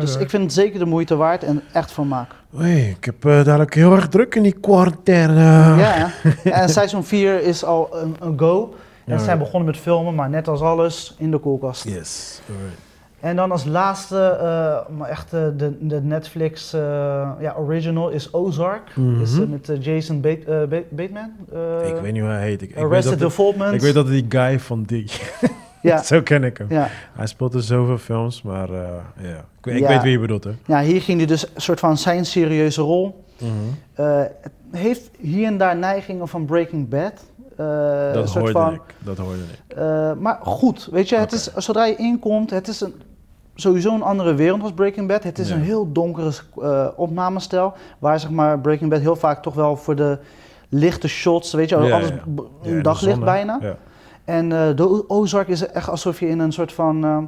Dus ik vind het zeker de moeite waard en echt vermaak. Oei, ik heb eh, dadelijk heel erg druk in die quarantaine. Ja, en seizoen 4 is al een, een go. En Ja, ze zijn begonnen met filmen, maar net als alles in de koelkast. Yes. Alright. En dan als laatste, eh, maar echt eh, de, de Netflix eh, ja, original is Ozark. Mhm. Is met Jason Bate- Ba- Bateman. ik weet niet hoe hij heet. Ik, Arrested Development. ik weet dat die guy van die... ja, Zo ken ik hem. ja. Hij speelt in zoveel films, maar ja. Ik, weet- ik Ja. weet wie je bedoelt, hè. ja, hier ging hij dus een soort van zijn serieuze rol. Mhm. Het heeft hier en daar neigingen van Breaking Bad. Dat hoorde van, ik. Dat hoorde ik. maar goed, weet je, het is, zodra je inkomt, het is een, sowieso een andere wereld als Breaking Bad. Het is Ja. een heel donkere eh opnamestijl, waar zeg maar Breaking Bad heel vaak toch wel voor de lichte shots, weet je, Ja, alles in daglicht bijna. Ja. En eh, de Ozark is echt alsof je in een soort van, eh,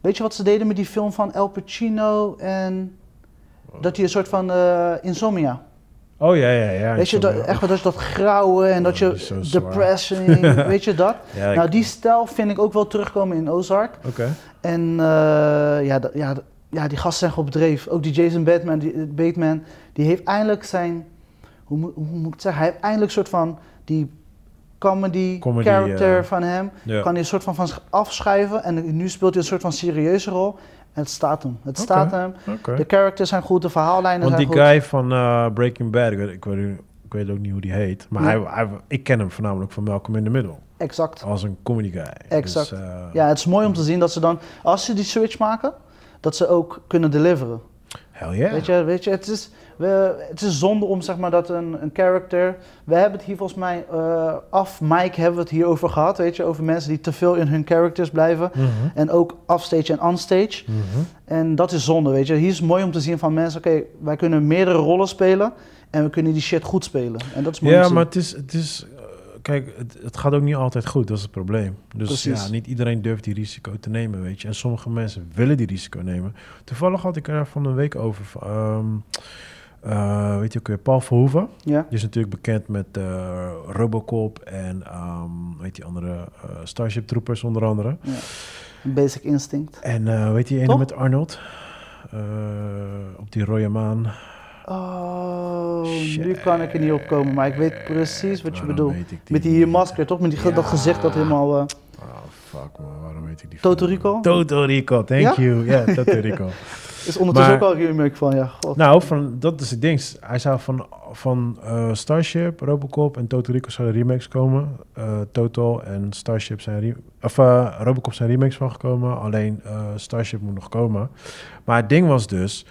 weet je wat ze deden met die film van El Pacino en dat hij een soort van eh, insomnia. Oh ja, ja, ja. Weet je, dat, echt wel dat, dat grauwe en Oh, dat die je depression, weet je dat? Ja, Nou, die stijl vind ik ook wel terugkomen in Ozark. Oké. En eh, ja, ja, ja, die gasten zijn gewoon op dreef. Ook die Jason Bateman, die, Bateman, die heeft eindelijk zijn, hoe, moet- hoe moet ik het zeggen, hij heeft eindelijk een soort van die comedy, Comedy, character eh, van hem, Ja. kan hij een soort van van zich afschuiven en nu speelt hij een soort van serieuze rol. En het staat hem. Het staat hem. De characters zijn goed, de verhaallijnen Want zijn die goed. guy van eh, Breaking Bad, ik weet, ik, weet, ik weet ook niet hoe die heet, maar hij, ik ken hem voornamelijk van Malcolm in the Middle. Exact. Als een comedy guy. Exact. Dus, eh, Ja, het is mooi om te zien dat ze dan, als ze die switch maken, dat ze ook kunnen deliveren. Hell yeah. Weet je, weet je het, is, we, het is zonde om zeg maar dat een, een character. We hebben het hier volgens mij eh, af Mike hebben we het hier over gehad. Weet je, over mensen die te veel in hun characters blijven. Mhm, En ook offstage en onstage. mhm. En dat is zonde, weet je. Hier is het mooi om te zien van mensen, oké, wij kunnen meerdere rollen spelen. En we kunnen die shit goed spelen. En dat is mooi Ja, maar het is, het is kijk, het, het gaat ook niet altijd goed, dat is het probleem. Dus Precies. ja, niet iedereen durft die risico te nemen, weet je. En sommige mensen willen die risico nemen. Toevallig had ik er van een week over, ehm, eh, weet je ook weer, Paul Verhoeven. Ja, Die is natuurlijk bekend met eh, Robocop en ehm weet die andere eh, Starship Troopers onder andere. Basic Instinct. En weet je die ene met Arnold? Op die rode maan. Oh, nu kan ik er niet op komen, maar ik weet precies wat je Waarom bedoelt. weet ik Met die masker, toch? Met die, dat gezicht dat helemaal... eh, Fuck man, waarom weet ik die Toto? Rico? Toto Rico, thank Ja? you. Ja, Toto Rico. Is ondertussen Maar- ook al een remake van, ja, god. nou, van, dat is het ding. Hij zou van, van eh, Starship, Robocop en Toto Rico zouden remakes komen. Eh Toto en Starship zijn... Of eh, Robocop zijn remakes van gekomen. Alleen eh, Starship moet nog komen. Maar het ding was dus...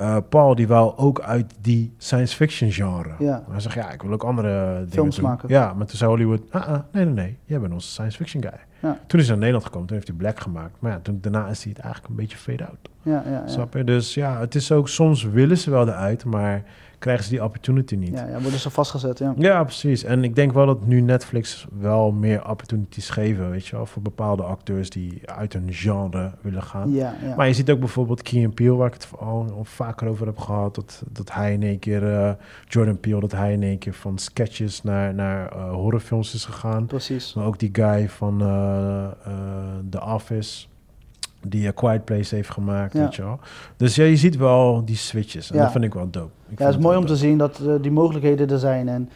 eh, Paul die wou ook uit die science fiction genre. Ja. Hij zegt, ja, ik wil ook andere dingen Films doen. maken. Ja, maar toen zei Hollywood, ah, ah, nee, nee, nee, jij bent onze science fiction guy. Ja. Toen is hij naar Nederland gekomen, toen heeft hij Black gemaakt. Maar ja, toen, daarna is hij het eigenlijk een beetje fade out. Ja, ja, ja. Snap je? Dus ja, het is ook, soms willen ze wel eruit, maar krijgen ze die opportunity niet. Ja, ja, worden ze vastgezet, ja. Ja, precies. En ik denk wel dat nu Netflix wel meer opportunities geven, weet je wel, voor bepaalde acteurs die uit een genre willen gaan. Ja, ja. Maar je ziet ook bijvoorbeeld Key Peele, waar ik het al vaker over heb gehad, dat, dat hij in één keer, eh, Jordan Peele, dat hij in één keer van sketches naar, naar eh, horrorfilms is gegaan. Precies. Maar ook die guy van eh, The Office, die A Quiet Place heeft gemaakt, Ja. weet je wel. Dus ja, je ziet wel die switches. En Ja. dat vind ik wel dope. Ik Ja, het is mooi om te zien dat eh, die mogelijkheden er zijn. En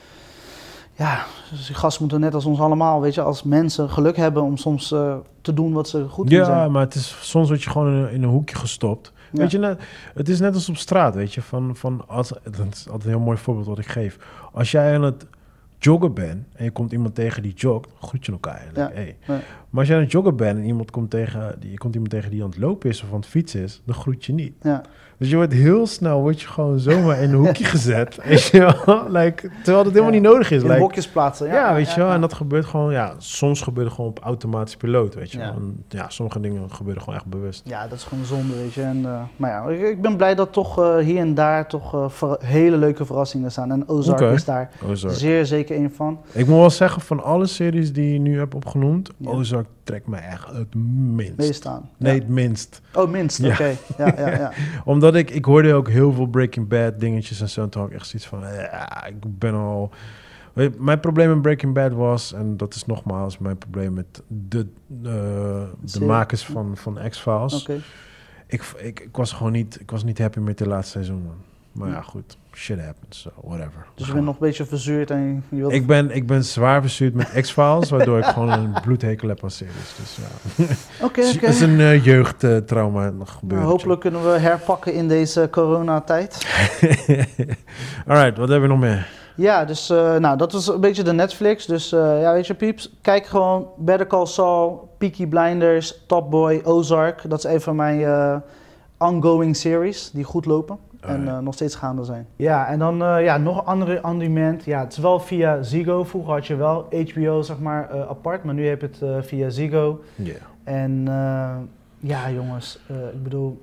ja, dus die gasten moeten net als ons allemaal, weet je, als mensen geluk hebben om soms eh, te doen wat ze goed Ja, zijn. maar het is, soms word je gewoon in, een- in een hoekje gestopt. Ja. Weet je, net, het is net als op straat, weet je. Van, van als, dat is altijd een heel mooi voorbeeld wat ik geef. Als jij aan het joggen bent en je komt iemand tegen die jogt, groet je elkaar. Ja. hey. Ja. Maar als jij aan het joggen bent en iemand komt tegen, die, je komt iemand tegen die aan het lopen is of aan het fietsen is, dan groet je niet. Ja. Dus je wordt heel snel, word je gewoon zomaar in een hoekje gezet. Weet je wel? Like, terwijl het helemaal Ja. niet nodig is. In Like, hokjes plaatsen. ja, Ja, weet je wel. En dat gebeurt gewoon, ja, soms gebeurt het gewoon op automatisch piloot, weet je Ja. wel. En ja, sommige dingen gebeuren gewoon echt bewust. Ja, dat is gewoon zonde, weet je. En, eh, maar ja, ik, ik ben blij dat toch eh, hier en daar toch eh, ver- hele leuke verrassingen staan. En Ozark is daar Ozark. zeer zeker een van. Ik moet wel zeggen, van alle series die je nu hebt opgenoemd. Ozark trekt mij echt het minst. Meestaan. Nee, Ja. het minst. Oh, minst. Ja. Oké. Ja, ja, ja. Omdat ik, ik hoorde ook heel veel Breaking Bad dingetjes en zo. En toen had ik echt zoiets van, ja, ik ben al... Mijn probleem met Breaking Bad was, en dat is nogmaals mijn probleem met de, eh, de makers van, van X-Files. Ik, ik, ik was gewoon niet, ik was niet happy met de laatste seizoen, man. Maar ja, goed, shit happens, so whatever. Dus je bent nog een beetje verzuurd en je wilt... Ik ben, ik ben zwaar verstuurd met X-Files, waardoor ik gewoon een bloedhekel heb aan series. Dus ja, Oké, het is een uh, jeugdtrauma nog gebeurd. Nou, hopelijk kunnen we herpakken in deze coronatijd. Alright, wat hebben we nog meer? Ja, dus eh, nou, dat was een beetje de Netflix. Dus eh, ja, weet je, pieps, kijk gewoon Better Call Saul, Peaky Blinders, Top Boy, Ozark. Dat is een van mijn eh, ongoing series die goed lopen en eh, nog steeds gaande zijn. Ja, en dan eh, ja, nog een andere on-demand. Ja, het is wel via Ziggo. Vroeger had je wel HBO zeg maar eh, apart, maar nu heb je het eh, via Ziggo. Ja. En eh, ja, jongens, eh, ik bedoel,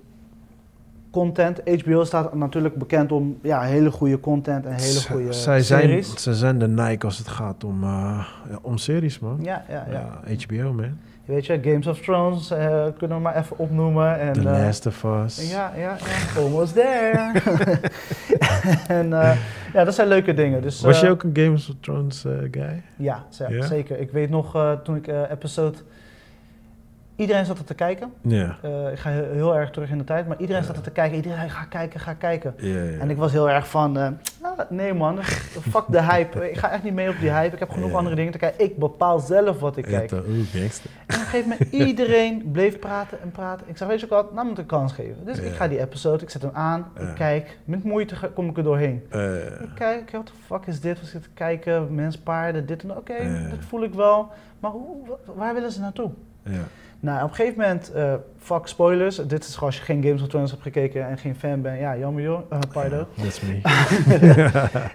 content. HBO staat natuurlijk bekend om ja, hele goede content en hele Z- goede Zij zijn, series. ze zijn de Nike als het gaat om, uh, ja, om series, man. Ja, ja, ja. Ja, HBO, man. Weet je, Games of Thrones uh, kunnen we maar even opnoemen. En, The uh, Last of Us. Ja, ja, ja. Almost there. en uh, ja, dat zijn leuke dingen. Dus, Was je ook een Games of Thrones guy? Ja, zeker. Ik weet nog toen ik episode... Iedereen zat er te kijken. Ja. ik ga heel, heel, erg terug in de tijd, maar iedereen zat er te kijken. Iedereen ga kijken, ga kijken. Ja. En ik was heel erg van, ah, nee man, fuck de hype. Ik ga echt niet mee op die hype. Ik heb genoeg andere dingen te kijken. Ik bepaal zelf wat ik kijk. En op een gegeven moment, iedereen bleef praten en praten. Ik zeg, weet je ook wat, nou moet ik een kans geven. Dus ik ga die episode, ik zet hem aan, ik kijk. Met moeite kom ik er doorheen. Eh, Ik kijk, wat de fuck is dit? We zitten te kijken, mens, paarden, dit en dat. Oké, dat voel ik wel. Maar hoe, wa- waar willen ze naartoe? ja. Nou, op een gegeven moment, eh, fuck spoilers. Dit is gewoon als je geen Games of Thrones hebt gekeken en geen fan bent. Ja, jammer joh, uh, pardon. That's me.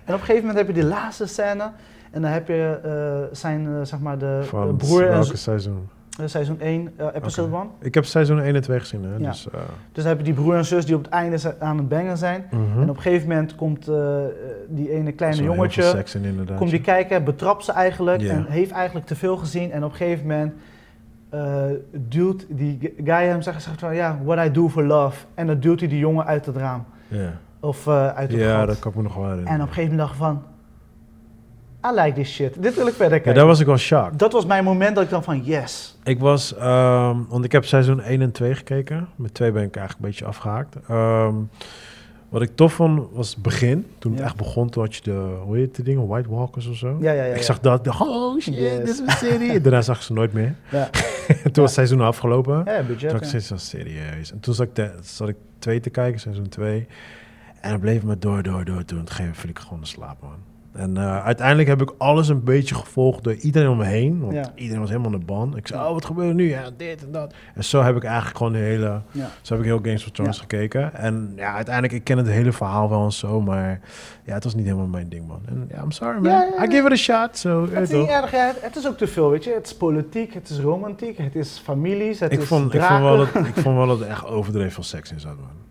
En op een gegeven moment heb je die laatste scène. En dan heb je eh, zijn, zeg maar, de, de Van broer en welke zo- seizoen? seizoen 1, eh, episode 1. Ik heb seizoen 1 en 2 gezien, hè. Ja. Dus, uh, Dus dan heb je die broer en zus die op het einde aan het bangen zijn. mhm. En op een gegeven moment komt die ene kleine jongetje, veel seks in, inderdaad. komt die kijken, betrapt ze eigenlijk en heeft eigenlijk te veel gezien. En op een gegeven moment duwt die guy hem zegt, zegt van ja, what I do for love. En dan duwt hij die jongen uit het raam. Ja, Of eh, uit het ja gat. dat kan ik me nog wel herinneren. En op een gegeven moment dacht ik van, I like this shit. Dit wil ik verder Ja, kijken. daar was ik wel shocked. Dat was mijn moment dat ik dan van yes. Ik was, ehm, want ik heb seizoen 1 en 2 gekeken. Met 2 ben ik eigenlijk een beetje afgehaakt. Ehm, wat ik tof vond was het begin. Toen het Ja. echt begon, toen had je de, hoe heet die dingen, White Walkers of zo. Ja, ja, ja. ik zag dat, oh shit, Yes. dit is een serie. Daarna zag ik ze nooit meer. Ja. toen was het seizoen afgelopen. Ja, Toen budget. ik ja. steeds zo serieus. En toen zat ik, de, zat ik twee te kijken, seizoen twee. En het bleef me door, door, door. Toen viel ik gewoon in slaap, man. En eh, uiteindelijk heb ik alles een beetje gevolgd door iedereen om me heen. Want Ja. iedereen was helemaal in de ban. Ik zei, oh, wat gebeurt er nu? Ja, dit en dat. En zo heb ik eigenlijk gewoon de hele... Ja. Zo heb ik heel Games of Thrones Ja. gekeken. En ja, uiteindelijk, ik ken het hele verhaal wel en zo. Maar ja, het was niet helemaal mijn ding, man. En ja, I'm sorry, man. I give it a shot. So, Het ja, is niet erg, het is ook te veel, weet je. Het is politiek, het is romantiek, het is families, het Ik is vond, ik, vond wel dat, ik vond wel dat er echt overdreven veel seks in zat, man.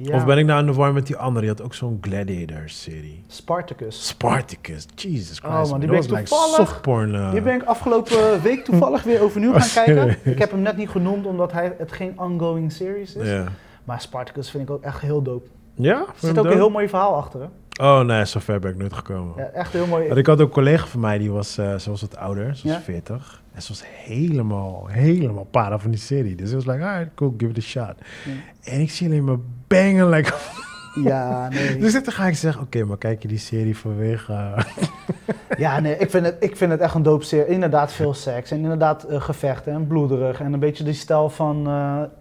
Ja. Of ben ik nou in de war met die andere? Die had ook zo'n Gladiator-serie. Spartacus. Spartacus. Jesus Christ. Oh, man, die ben ik toevallig- eh. Die ben ik afgelopen week toevallig weer overnieuw gaan kijken. serieus? Ik heb hem net niet genoemd omdat hij, het geen ongoing series is. Ja. Maar Spartacus vind ik ook echt heel dope. Ja? Er zit ook een heel mooi verhaal achter. Hè? Oh nee, zover ben ik nooit gekomen. Ja, echt heel mooi. Want ik had ook een collega van mij, die was, ze was wat ouder. Ze was Ja? 40. En ze was helemaal, helemaal para van die serie. Dus ik was like, alright, cool, give it a shot. Ja. En ik zie alleen maar bangen. Like, Ja, nee. dus dan ga ik zeggen, oké, maar kijk je die serie vanwege... Ja, nee, ik vind het, ik vind het echt een dope serie. Inderdaad veel seks en inderdaad eh, gevechten en bloederig. En een beetje die stijl van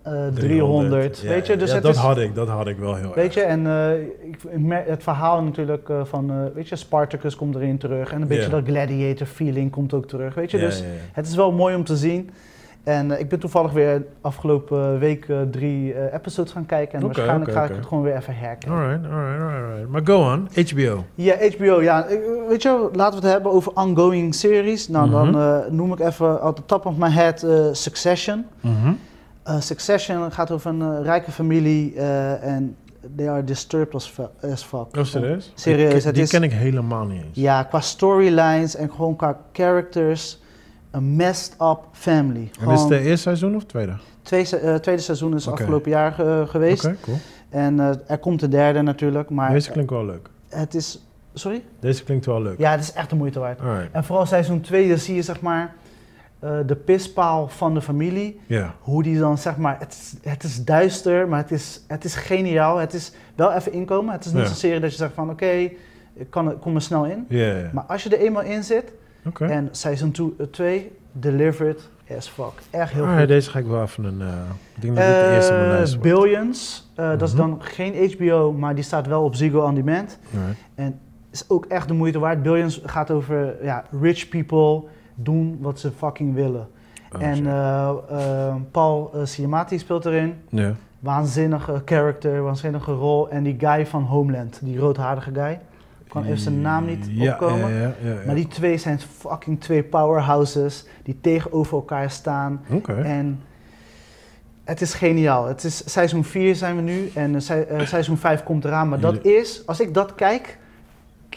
eh, 300. Ja, weet je, dus ja, het dat is, had ik, dat had ik wel heel Weet erg. je, en eh, ik, het verhaal natuurlijk eh, van, weet je, Spartacus komt erin terug. En een beetje dat gladiator feeling komt ook terug. Weet je, Ja, dus het is wel mooi om te zien. En eh, ik ben toevallig weer afgelopen week eh, drie eh, episodes gaan kijken. En waarschijnlijk ga ik het gewoon weer even herkennen. Alright, alright, alright. Maar go on, HBO. Ja, HBO, ja. Weet je, wel, laten we het hebben over ongoing series. Nou, dan Mhm. eh, noem ik even at the top of my head eh, Succession. Mhm. Eh, Succession gaat over een eh, rijke familie eh, en they are disturbed as, fu- as fuck. Oh, serieus? Serieus, die is- ken ik helemaal niet eens. Ja, qua storylines en gewoon qua characters. Een messed up family. En is het de eerste seizoen of tweede? twee eh, tweede seizoen is afgelopen jaar ge- geweest. Oké, cool. En eh, er komt de derde natuurlijk. Maar Deze klinkt wel leuk. het is... Sorry? Deze klinkt wel leuk. Ja, het is echt de moeite waard. Alright. En vooral seizoen 2, dan zie je zeg maar eh, de pispaal van de familie. Ja. Hoe die dan zeg maar, het is, het is duister, maar het is, het is geniaal. Het is wel even inkomen. Het is niet Ja. zozeer dat je zegt van oké, ik kan, kom er snel in. Ja. Maar als je er eenmaal in zit Oké. en seizoen 2 delivered as fuck. Echt heel Alright, goed. deze ga ik wel even een... eh, ik denk dat dit de eerste mijn Eh, wordt. Billions, eh, dat is Mhm. dan geen HBO, maar die staat wel op Ziggo On Demand. Alright. is ook echt de moeite waard. Billions gaat over ja, rich people doen wat ze fucking willen. Oh, en eh, eh, Paul uh, Siamati speelt erin. Waanzinnige character, waanzinnige rol. En die guy van Homeland, die roodharige guy. Ik kan even zijn naam niet Ja, opkomen. Ja, ja. Maar die twee zijn fucking twee powerhouses die tegenover elkaar staan. En het is geniaal. Het is seizoen 4 zijn we nu en eh, se- eh, seizoen 5 komt eraan. Maar dat is, als ik dat kijk,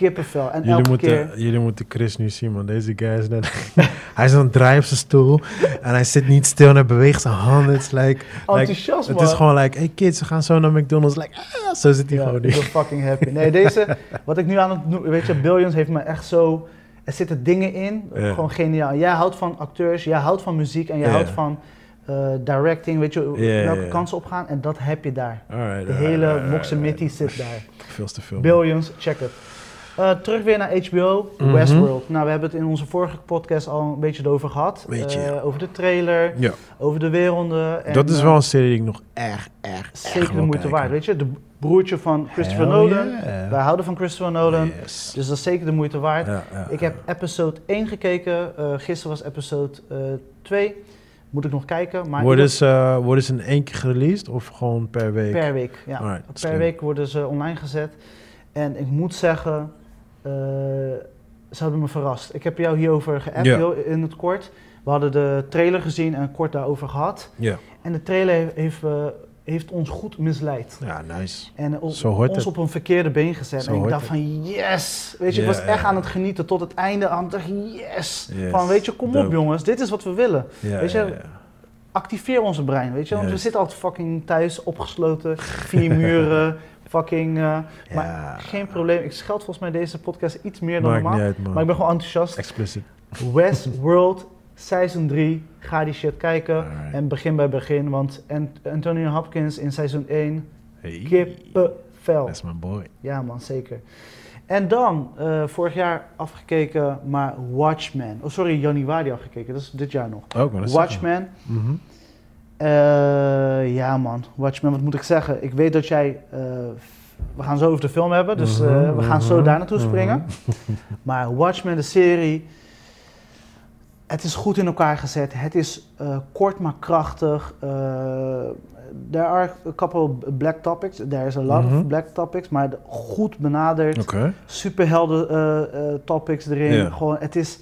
kippenvel. En Jullie elke moeten, keer... jullie moeten Chris nu zien, man. Deze guy is net... hij is aan het draaien op zijn stoel. En hij zit niet stil en hij beweegt zijn handen. Het is like... het is gewoon like... Hey kids, we gaan zo naar McDonald's. Like, ah, zo zit hij Ja, gewoon nu. fucking happy. Nee, deze, wat ik nu aan het doen, weet je, Billions heeft me echt zo, er zitten dingen in, gewoon geniaal. Jij houdt van acteurs, jij houdt van muziek en jij houdt van eh, directing, weet je, ja, welke ja. kansen opgaan en dat heb je daar. Alright, De alright, hele alright, alright. zit daar. Veel te veel. Billions, check het. Eh, terug weer naar HBO, Mhm. Westworld. Nou, we hebben het in onze vorige podcast al een beetje erover gehad. Beetje, Eh, over de trailer, Ja, over de werelden. En, dat is eh, wel een serie die ik nog erg, erg, zeker erg de moeite kijken. waard. Weet je, de broertje van Christopher Hell Nolan. yeah. Wij houden van Christopher Nolan. Yes. Dus dat is zeker de moeite waard. Ja, Ik heb episode 1 gekeken. eh gisteren was episode eh 2. Moet ik nog kijken. Maar worden, ze, worden ze in één keer gereleased of gewoon per week? per week. Ja. Alright, per slim. week worden ze online gezet. En ik moet zeggen, ze hebben me verrast. Ik heb jou hierover geappt Ja. heel in het kort. We hadden de trailer gezien en kort daarover gehad. Ja. En de trailer heeft, eh, heeft ons goed misleid. ja, nice. En op- hoort ons het. op een verkeerde been gezet. Zo en ik dacht van yes! Weet je, Ja, ik was echt aan het genieten tot het einde. Aan dacht yes! Yes. Van weet je, kom op jongens, dit is wat we willen. Weet je. Activeer onze brein, weet je. Want we zitten altijd fucking thuis opgesloten, vier muren, fucking... eh, maar geen probleem, ik scheld volgens mij deze podcast iets meer dan Maakt normaal. niet uit, man. Maar ik ben gewoon enthousiast. Explicit. Westworld, seizoen 3, ga die shit kijken. Alright. En begin bij begin, want Ant- Anthony Hopkins in seizoen 1, Hey. kippenvel. That's my boy. Ja man, zeker. En dan, eh, vorig jaar afgekeken, maar Watchmen. Oh, sorry, januari afgekeken. Dat is dit jaar nog. Ook, dat is Watchmen. Eh, ja man, Watchmen, wat moet ik zeggen? Ik weet dat jij... eh, we gaan zo over de film hebben, dus eh, Mhm, we gaan zo mhm, daar naartoe mhm. springen. Maar Watchmen, de serie... Het is goed in elkaar gezet. Het is kort maar krachtig. There are a couple black topics. There is a lot of black topics, maar goed benaderd. Oké. Superhelden topics erin. Gewoon, het is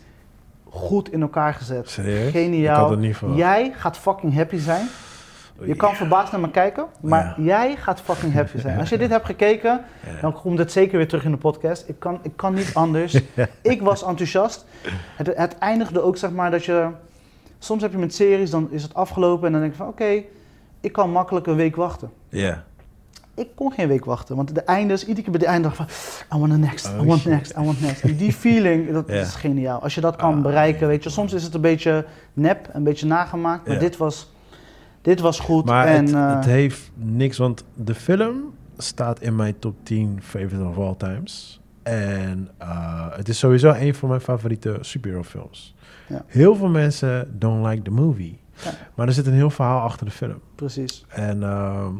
goed in elkaar gezet. Serieus? Geniaal. Jij gaat fucking happy zijn. Je kan verbaasd naar me kijken, maar Ja. jij gaat fucking happy zijn. Als je dit hebt gekeken, Ja. dan komt het zeker weer terug in de podcast. Ik kan, ik kan niet anders. Ik was enthousiast. Het, het eindigde ook, zeg maar, dat je... Soms heb je met series, dan is het afgelopen en dan denk je van... Oké, ik kan makkelijk een week wachten. Ja. Ik kon geen week wachten, want de eindes, iedere keer bij de einde dacht ik van... I want the next, I Oh, want shit. next, I want next. En die feeling, dat is geniaal. Als je dat kan Ah, bereiken, weet je. Soms is het een beetje nep, een beetje nagemaakt, maar dit was... Dit was goed Maar en... het, eh, het heeft niks, want de film staat in mijn top 10 favorite of all times. En eh, het is sowieso een van mijn favoriete superhero films. Ja. Heel veel mensen don't like the movie. Ja. Maar er zit een heel verhaal achter de film. Precies. En ehm,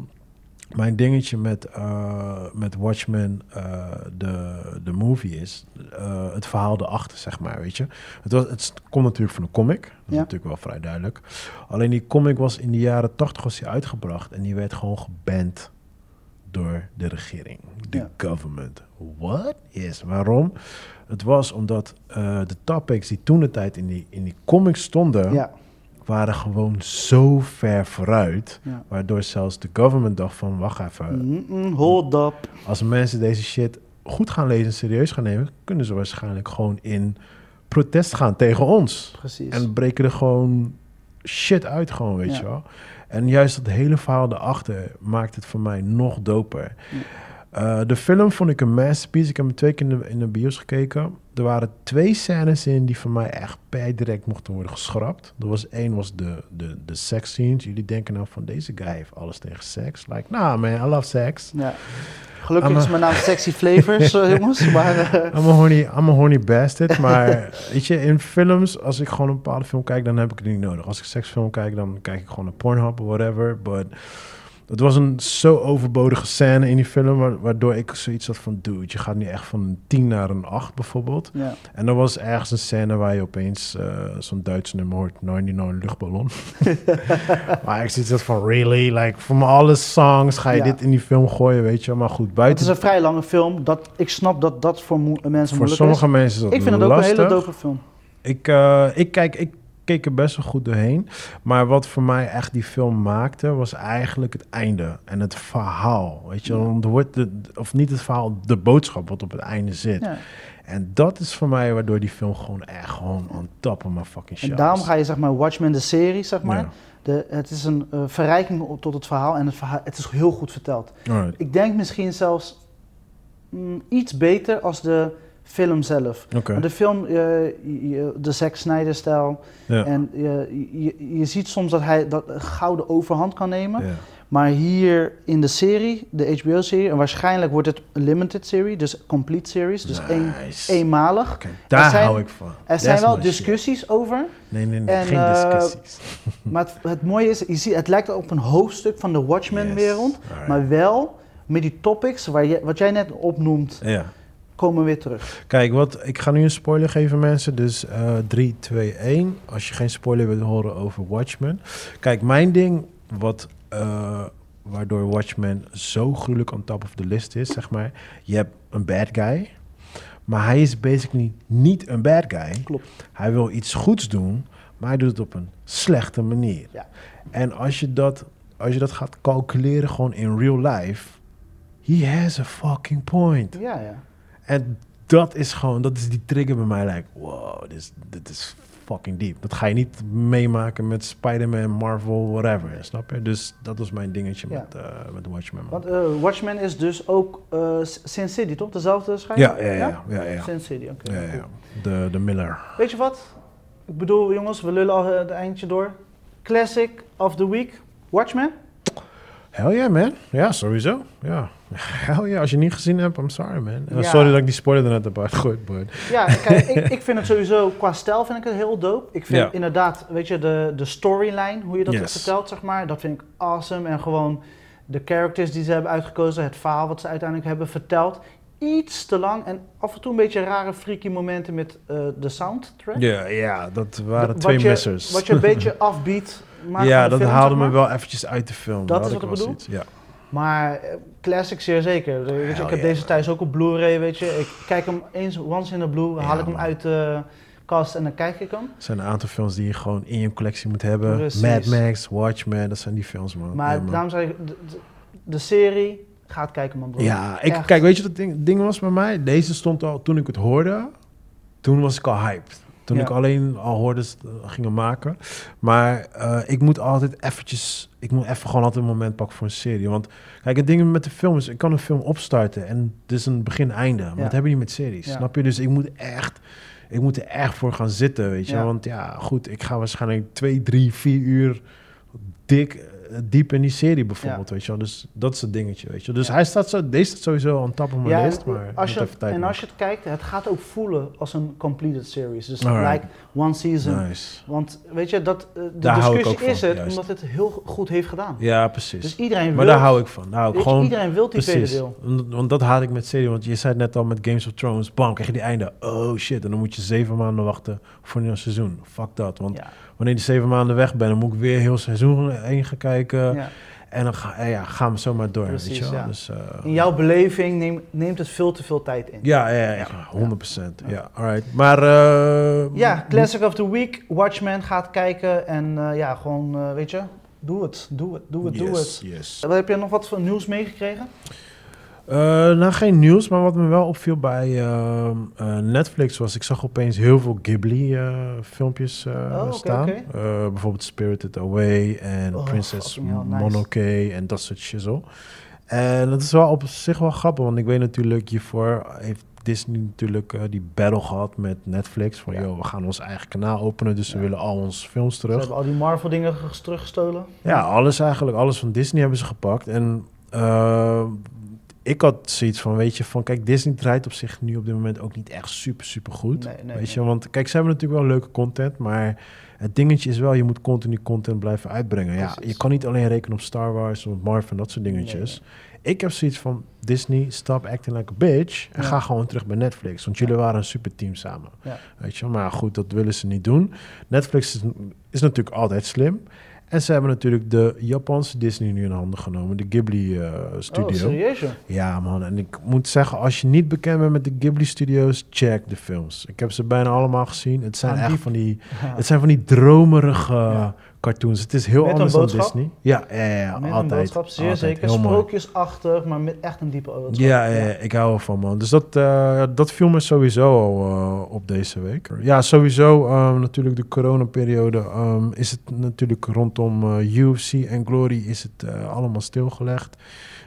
mijn dingetje met, eh, met Watchmen, eh, de, de movie, is eh, het verhaal erachter, zeg maar, weet je. Het, was, het komt natuurlijk van een comic, dat is Ja. natuurlijk wel vrij duidelijk. Alleen die comic was in de jaren 80 was die uitgebracht en die werd gewoon geband door de regering, de Ja. government. What? Yes, waarom? Het was omdat de topics die toen de tijd in die, in die comic stonden, Ja. Waren gewoon zo ver vooruit. ja. Waardoor zelfs de government dacht van, wacht even. Hold up. Als mensen deze shit goed gaan lezen en serieus gaan nemen... kunnen ze waarschijnlijk gewoon in protest gaan tegen ons. Precies. En breken er gewoon shit uit gewoon, weet Ja. je wel. En juist dat hele verhaal erachter maakt het voor mij nog doper. Eh, de film vond ik een masterpiece. Ik heb hem twee keer in de, in de bios gekeken. Er waren twee scènes in die voor mij echt per direct mochten worden geschrapt. Er was één was de, de, de sex scenes. Jullie denken nou van deze guy heeft alles tegen seks. Like, nah man, I love sex. Ja. Gelukkig I'm is mijn naam Sexy Flavors, eh, jongens. Maar eh, I'm a horny, I'm a horny bastard. Maar weet je, in films, als ik gewoon een bepaalde film kijk, dan heb ik het niet nodig. Als ik seksfilm kijk, dan kijk ik gewoon een Pornhub of whatever. But het was een zo overbodige scène in die film, wa- waardoor ik zoiets had van, dude, je gaat nu echt van een 10 naar een 8 bijvoorbeeld. ja. En er was ergens een scène waar je opeens eh, zo'n Duits nummer hoort, 99 luchtballon. maar ik zit dat van, really? Like, van alle songs ga je Ja. dit in die film gooien, weet je? Maar goed, Het buiten... is een vrij lange film. Dat, ik snap dat dat voor mo- mensen voor moeilijk sommige is. mensen is dat Ik vind het ook een hele dope film. Ik, eh, ik, kijk, ik keek er best wel goed doorheen. Maar wat voor mij echt die film maakte, was eigenlijk het einde. En het verhaal. Weet je, er wordt de, of niet het verhaal, de boodschap wat op het einde zit. Ja. En dat is voor mij waardoor die film gewoon echt gewoon on top of my fucking shit En daarom ga je zeg maar Watchmen, de serie, zeg maar. Ja. De, het is een eh, verrijking tot het verhaal en het, verhaal, het is heel goed verteld. Alright. Ik denk misschien zelfs mm, iets beter als de film zelf. De film, eh, je- de Zack Snyder-stijl. Ja. En je, je, je ziet soms dat hij dat een gouden overhand kan nemen. Ja. Maar hier in de serie, de HBO-serie, en waarschijnlijk wordt het een limited serie, dus complete series, dus Nice. eenmalig. Daar zijn- hou ik van. Er zijn wel shit. discussies over, Nee, nee, nee. en, geen eh, discussies. maar het, het mooie is, je ziet, het lijkt op een hoofdstuk van de Watchmen-wereld, Yes. Maar wel met die topics waar je, wat jij net opnoemt, Ja. Komen weer terug. Kijk, wat, ik ga nu een spoiler geven, mensen. Dus eh 3, 2, 1. Als je geen spoiler wilt horen over Watchmen. Kijk, mijn ding, wat, eh, waardoor Watchmen zo gruwelijk on top of the list is, zeg maar. Je hebt een bad guy. Maar hij is basically niet een bad guy. Klopt. Hij wil iets goeds doen, maar hij doet het op een slechte manier. Ja. En als je dat, als je dat gaat calculeren gewoon in real life, he has a fucking point. Ja, ja. En dat is gewoon, dat is die trigger bij mij. Like, wow, dit is, dit is fucking diep. Dat ga je niet meemaken met Spider-Man, Marvel, whatever. Snap je? Dus dat was mijn dingetje Ja. met, eh met Watchmen. man. Want eh, Watchmen is dus ook eh, Sin City, toch? Dezelfde schrijver? Ja, ja, ja. ja, ja. Sin City, oké. ja, cool. ja. De, de Miller. Weet je wat? Ik bedoel, jongens, we lullen al het eindje door. Classic of the week, Watchmen. Hell yeah, man. Ja, sowieso. Ja. Hell yeah. Als je niet gezien hebt, I'm sorry, man. Ja. Sorry dat ik die spoiler er net heb uitgegooid, but... Ja, kijk, ik, ik vind het sowieso, qua stijl vind ik het heel dope. Ik vind Ja. inderdaad, weet je, de, de storyline, hoe je dat Yes. vertelt, zeg maar, dat vind ik awesome. En gewoon de characters die ze hebben uitgekozen, het verhaal wat ze uiteindelijk hebben verteld. Iets te lang en af en toe een beetje rare freaky momenten met eh, de soundtrack. Ja, ja, dat waren twee je- missers. Wat je een beetje afbiedt. Ja, dat film, haalde zeg me wel eventjes uit de film. Dat is wat ik bedoel? Ja. Maar eh, classic zeer zeker. Weet je, ik heb yeah, deze thuis ook op Blu-ray, weet je. Ik kijk hem eens once in a blue, haal Ja, ik hem man. uit de kast en dan kijk ik hem. Er zijn een aantal films die je gewoon in je collectie moet hebben. Precies. Mad Max, Watchmen, dat zijn die films, man. Maar Ja, man. daarom zei ik, de, serie, gaat kijken man bro. Ja, ik, Echt. kijk, weet je wat het ding, ding was bij mij? Deze stond al, toen ik het hoorde, toen was ik al hyped. Toen Ja. ik alleen al hoorde gingen maken. Maar eh, ik moet altijd eventjes, ik moet even gewoon altijd een moment pakken voor een serie. Want kijk, het ding met de film is, ik kan een film opstarten en het is een begin-einde. Maar Ja. dat heb je niet met series, Ja. snap je? Dus ik moet echt, ik moet er echt voor gaan zitten, weet je. Want ja, goed, ik ga waarschijnlijk twee, drie, vier uur dik, diep in die serie bijvoorbeeld, weet je wel. Dus dat is het dingetje, weet je. Dus Ja. hij staat zo, deze staat sowieso on top of mijn Ja, list, en, maar als je, tijd en als je het kijkt, het gaat ook voelen als een completed series. Dus Alright. like one season. Nice. Want weet je, dat, eh, de Daar discussie is van, het juist. omdat het heel goed heeft gedaan. Ja, precies. Dus iedereen maar wil, daar hou ik van. Daar hou ik weet je, gewoon... iedereen wil die tweede Precies, deel. want, dat haat ik met serie. Want je zei het net al met Games of Thrones. Bam, krijg je die einde. Oh shit, en dan moet je zeven maanden wachten voor een nieuw seizoen. Fuck dat. Want Ja, wanneer die zeven maanden weg ben, dan moet ik weer heel seizoen heen gaan kijken. ja. En dan ga, eh, ja, gaan we zomaar door. Precies, weet je wel? ja. Dus, eh, In jouw beleving neem- neemt het veel te veel tijd in. ja, ja, ja, ja, 100%. Ja, alright. Maar... eh, Ja, Classic of the Week. Watchmen gaat kijken en ja, gewoon, weet je, doe het, doe het, doe het, doe yes, het. Yes. Wat Heb je nog wat voor nieuws meegekregen? Eh, nou, geen nieuws, maar wat me wel opviel bij ehm, eh, Netflix was... ik zag opeens heel veel Ghibli-filmpjes Oh, oké, staan. Eh, bijvoorbeeld Spirited Away en Oh, Princess nice. Mononoke en dat soort shizzle. En dat is wel op zich wel grappig, want ik weet natuurlijk... hiervoor heeft Disney natuurlijk eh, die battle gehad met Netflix... van, Ja. joh, we gaan ons eigen kanaal openen... dus we Ja. willen al onze films Ze terug. hebben al die Marvel dingen ge- teruggestolen. Ja, alles eigenlijk. Alles van Disney hebben ze gepakt. En eh, ik had zoiets van, weet je, van kijk, Disney draait op zich nu op dit moment ook niet echt super, super goed. Nee, nee, weet nee. je, want kijk, ze hebben natuurlijk wel leuke content, maar het dingetje is wel, je moet continu content blijven uitbrengen. Ja, je kan niet alleen rekenen op Star Wars of Marvel en dat soort dingetjes. Ik heb zoiets van, Disney, stop acting like a bitch en Ja. ga gewoon terug bij Netflix. Want jullie waren een super team samen. Ja. Weet je, maar goed, dat willen ze niet doen. Netflix is, is natuurlijk altijd slim. En ze hebben natuurlijk de Japanse Disney nu in handen genomen, de Ghibli eh, Studio. Oh, serieus ja, man. En ik moet zeggen, als je niet bekend bent met de Ghibli Studios, check de films. Ik heb ze bijna allemaal gezien. Het zijn Gaan echt van die, het zijn van die dromerige Ja. Cartoons. Het is heel Met anders dan? Disney. Ja, ja, ja, ja, Met een altijd. boodschap, zeer altijd. zeker. Sprookjesachtig, maar met echt een diepe boodschap. Ja, ja, ja, ik hou ervan, man. Dus dat, eh, dat viel me sowieso al eh, op deze week. Ja, sowieso ehm, natuurlijk de coronaperiode ehm, is het natuurlijk rondom eh, UFC en Glory is het allemaal stilgelegd.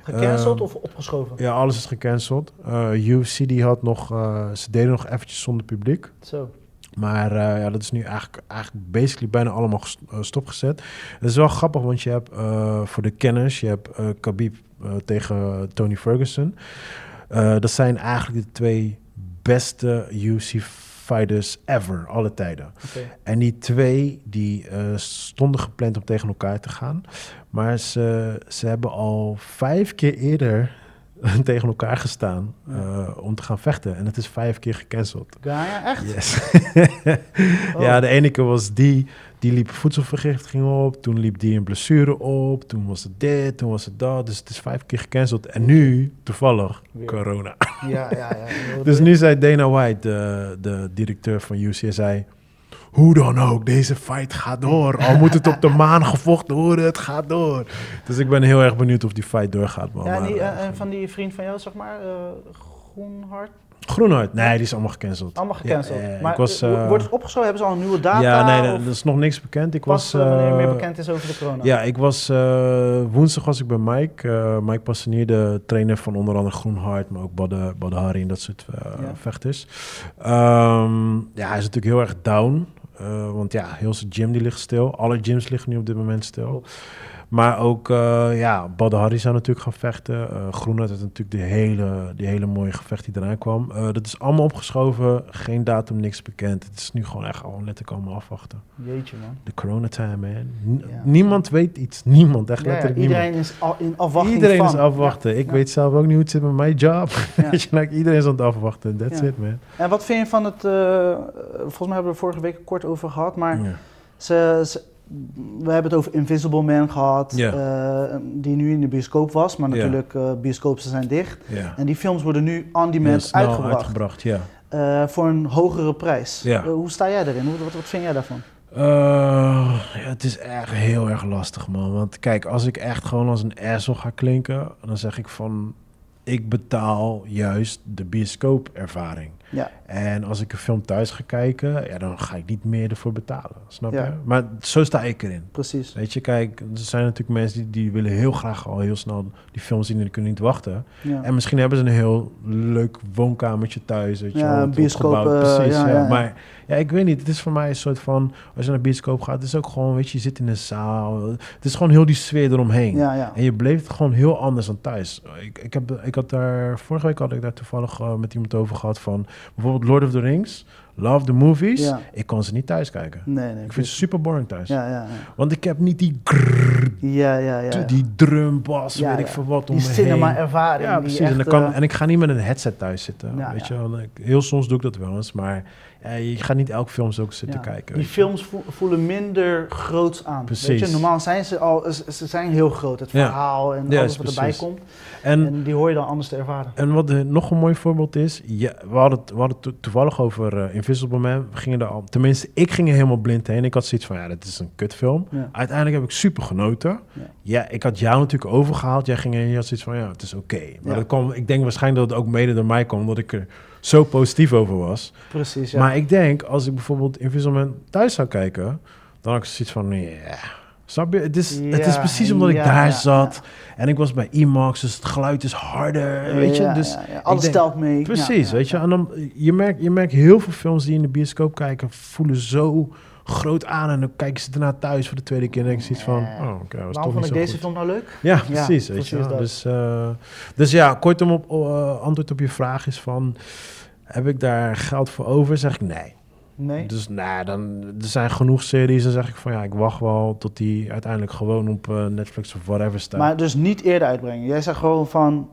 Gecanceld Ehm, of opgeschoven? Ja, alles is gecanceld. UFC die had nog, ze deden nog eventjes zonder publiek. Zo. Maar eh, ja, dat is nu eigenlijk, eigenlijk basically bijna allemaal eh, stopgezet. Het is wel grappig, want je hebt eh, voor de kenners, je hebt Khabib tegen Tony Ferguson. Dat zijn eigenlijk de twee beste UFC-fighters ever, alle tijden. En die twee die stonden gepland om tegen elkaar te gaan. Maar ze, ze hebben al vijf keer eerder tegen elkaar gestaan Ja. eh, om te gaan vechten. En het is vijf keer gecanceld. Gaia, echt? Yes. Oh. Ja, de ene keer was die, die liep voedselvergiftiging op. Toen liep die een blessure op. Toen was het dit, toen was het dat. Dus het is vijf keer gecanceld. En nu, toevallig, Weer. corona. Ja, ja, ja. Dus nu zei Dana White, de, de directeur van UC, zei... Hoe dan ook, deze fight gaat door. Al moet het op de maan gevochten worden, het gaat door. Dus ik ben heel erg benieuwd of die fight doorgaat. Man. Ja, en, Maar, die, eh, eh, en van die vriend van jou, zeg maar, eh Groenhart, Groenhart, nee, die is allemaal gecanceld. allemaal gecanceld. Ja, maar was, wordt het opgeschoven? Hebben ze al een nieuwe data? ja, nee, er is nog niks bekend. Ik pas was, wanneer meer bekend is over de corona? Ja, ik was uh, woensdag was ik bij Mike. Uh, Mike Passanier, de trainer van onder andere Groenhart, maar ook Badde, Badde Hari en dat soort uh, vechters. Um, ja, hij is natuurlijk heel erg down. Uh, want ja, heel zijn gym die ligt stil. Alle gyms liggen nu op dit moment stil. Maar ook, eh ja, Badr Hari zou natuurlijk gaan vechten. Groenhart had natuurlijk die hele, die hele mooie gevecht die eraan kwam. Eh, dat is allemaal opgeschoven. Geen datum, niks bekend. Het is nu gewoon echt gewoon letterlijk allemaal afwachten. Jeetje man. De coronatime, man. N- Ja. Niemand weet iets. Niemand, echt Ja, ja, letterlijk niemand. iedereen is al in afwachting Iedereen van. is afwachten. Ik weet zelf ook niet hoe het zit met mijn job. Like, iedereen is aan het afwachten. That's it, man. En wat vind je van het, volgens mij hebben we er vorige week kort over gehad, maar ze- we hebben het over Invisible Man gehad, eh, die nu in de bioscoop was, maar natuurlijk uh, bioscopen zijn dicht. En die films worden nu on demand uitgebracht uitgebracht, ja. eh, voor een hogere prijs. Eh, hoe sta jij erin? Hoe, wat, wat vind jij daarvan? Ja, het is echt heel erg lastig, man. Want kijk, als ik echt gewoon als een asshole ga klinken, dan zeg ik van... Ik betaal juist de bioscoopervaring. Ja, En als ik een film thuis ga kijken, ja, dan ga ik niet meer ervoor betalen. Snap Ja. je? Maar zo sta ik erin. precies. Weet je, kijk, er zijn natuurlijk mensen die, die willen heel graag al heel snel die film zien en die kunnen niet wachten. Ja. En misschien hebben ze een heel leuk woonkamertje thuis, weet je Ja, een bioscoop, eh, Precies, ja. Maar ja, ik weet niet, het is voor mij een soort van, als je naar de bioscoop gaat, het is ook gewoon, weet je, je zit in een zaal. Het is gewoon heel die sfeer eromheen. Ja, ja. En je beleeft het gewoon heel anders dan thuis. Ik, ik, heb, ik had daar, vorige week had ik daar toevallig eh, met iemand over gehad van, bijvoorbeeld Lord of the Rings, Love the Movies. Ja. Ik kon ze niet thuis kijken. Nee, nee. Ik vind ze super boring thuis. ja, ja. Want ik heb niet die Ja, ja, ja. die drumbas, Ja, weet ik veel wat om Die me heen. cinema-ervaring. Ja, die precies. en, dan kan, eh, en ik ga niet met een headset thuis zitten. Weet je wel. Heel soms doe ik dat wel eens, maar je gaat niet elke film zo zitten Ja, kijken. Die films vo- voelen minder groots aan. Precies. Weet je, normaal zijn ze al, ze zijn heel groot. Het Ja. verhaal en alles wat erbij komt. En, En die hoor je dan anders te ervaren. en wat eh, nog een mooi voorbeeld is, ja, we hadden het, we hadden to- toevallig over eh, Invisible Man. We gingen er al, tenminste, ik ging er helemaal blind heen. Ik had zoiets van, ja, dit is een kutfilm. Uiteindelijk heb ik super genoten. Ja. Ik had jou natuurlijk overgehaald. Jij ging en je had zoiets van, ja, het is oké. Maar dat kwam, ik denk waarschijnlijk dat het ook mede door mij kwam, omdat ik er zo positief over was. Precies, ja. Maar ik denk, als ik bijvoorbeeld Invisible Man thuis zou kijken, dan had ik zoiets van, ja, snap je? Het is, het is precies omdat ik ja, daar ja, zat en ik was bij IMAX, dus het geluid is harder, weet je? Dus. Alles denk- telt mee. Precies, weet je? En dan, je, merkt, je merkt heel veel films die in de bioscoop kijken, voelen zo groot aan en dan kijken ze erna thuis voor de tweede keer en denk ik zoiets van, oh, oké, dat was Waarom toch vond ik deze goed. film nou leuk? Ja, Ja, precies. weet precies je. Dus, eh, dus ja, kortom op eh, antwoord op je vraag is van... Heb ik daar geld voor over? Zeg ik nee. Nee? Dus nou, dan, er zijn genoeg series. Dan zeg ik van ja, ik wacht wel tot die uiteindelijk gewoon op eh, Netflix of whatever staat. Maar dus niet eerder uitbrengen. Jij zegt gewoon van,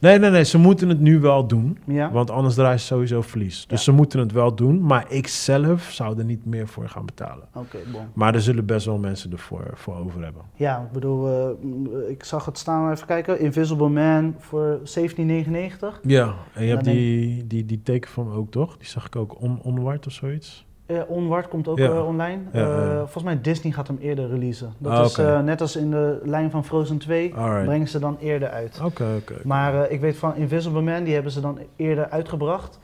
Nee, nee, nee. Ze moeten het nu wel doen. ja? Want anders draaien ze sowieso verlies. Dus Ja. ze moeten het wel doen. Maar ik zelf zou er niet meer voor gaan betalen. Oké, bon. Maar er zullen best wel mensen ervoor voor over hebben. Ja, ik bedoel, eh, ik zag het staan, even kijken. Invisible Man voor 17,99. Ja, en je hebt die, die, die tekenfilm ook, toch? Die zag ik ook on, onward of zoiets. Eh, Onward komt ook Ja. eh, online. Eh, volgens mij Disney gaat hem eerder releasen. Dat Ah, is net als in de lijn van Frozen 2, Alright. brengen ze dan eerder uit. Oké, oké. Maar ik weet van Invisible Man, die hebben ze dan eerder uitgebracht.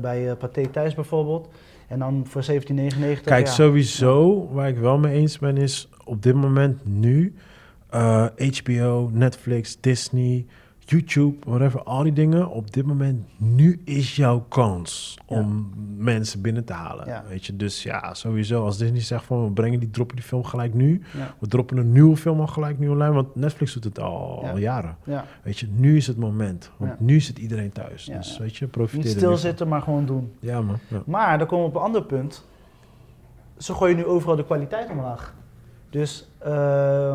bij Pathé Thuis bijvoorbeeld. En dan voor 17,99. Kijk, ja. sowieso, waar ik wel mee eens ben, is op dit moment nu HBO, Netflix, Disney, YouTube, whatever, al die dingen. Op dit moment, nu is jouw kans Ja. om mensen binnen te halen. Ja. Weet je, dus ja, sowieso. Als Disney zegt van we brengen die, droppen die film gelijk nu. Ja, We droppen een nieuwe film al gelijk nu online. Want Netflix doet het al, al jaren. ja. Weet je, nu is het moment. Want nu zit iedereen thuis. Dus weet je, profiteer Niet stilzitten, maar gewoon doen. Ja, man. Maar dan komen we op een ander punt. Ze gooien nu overal de kwaliteit omlaag. Dus eh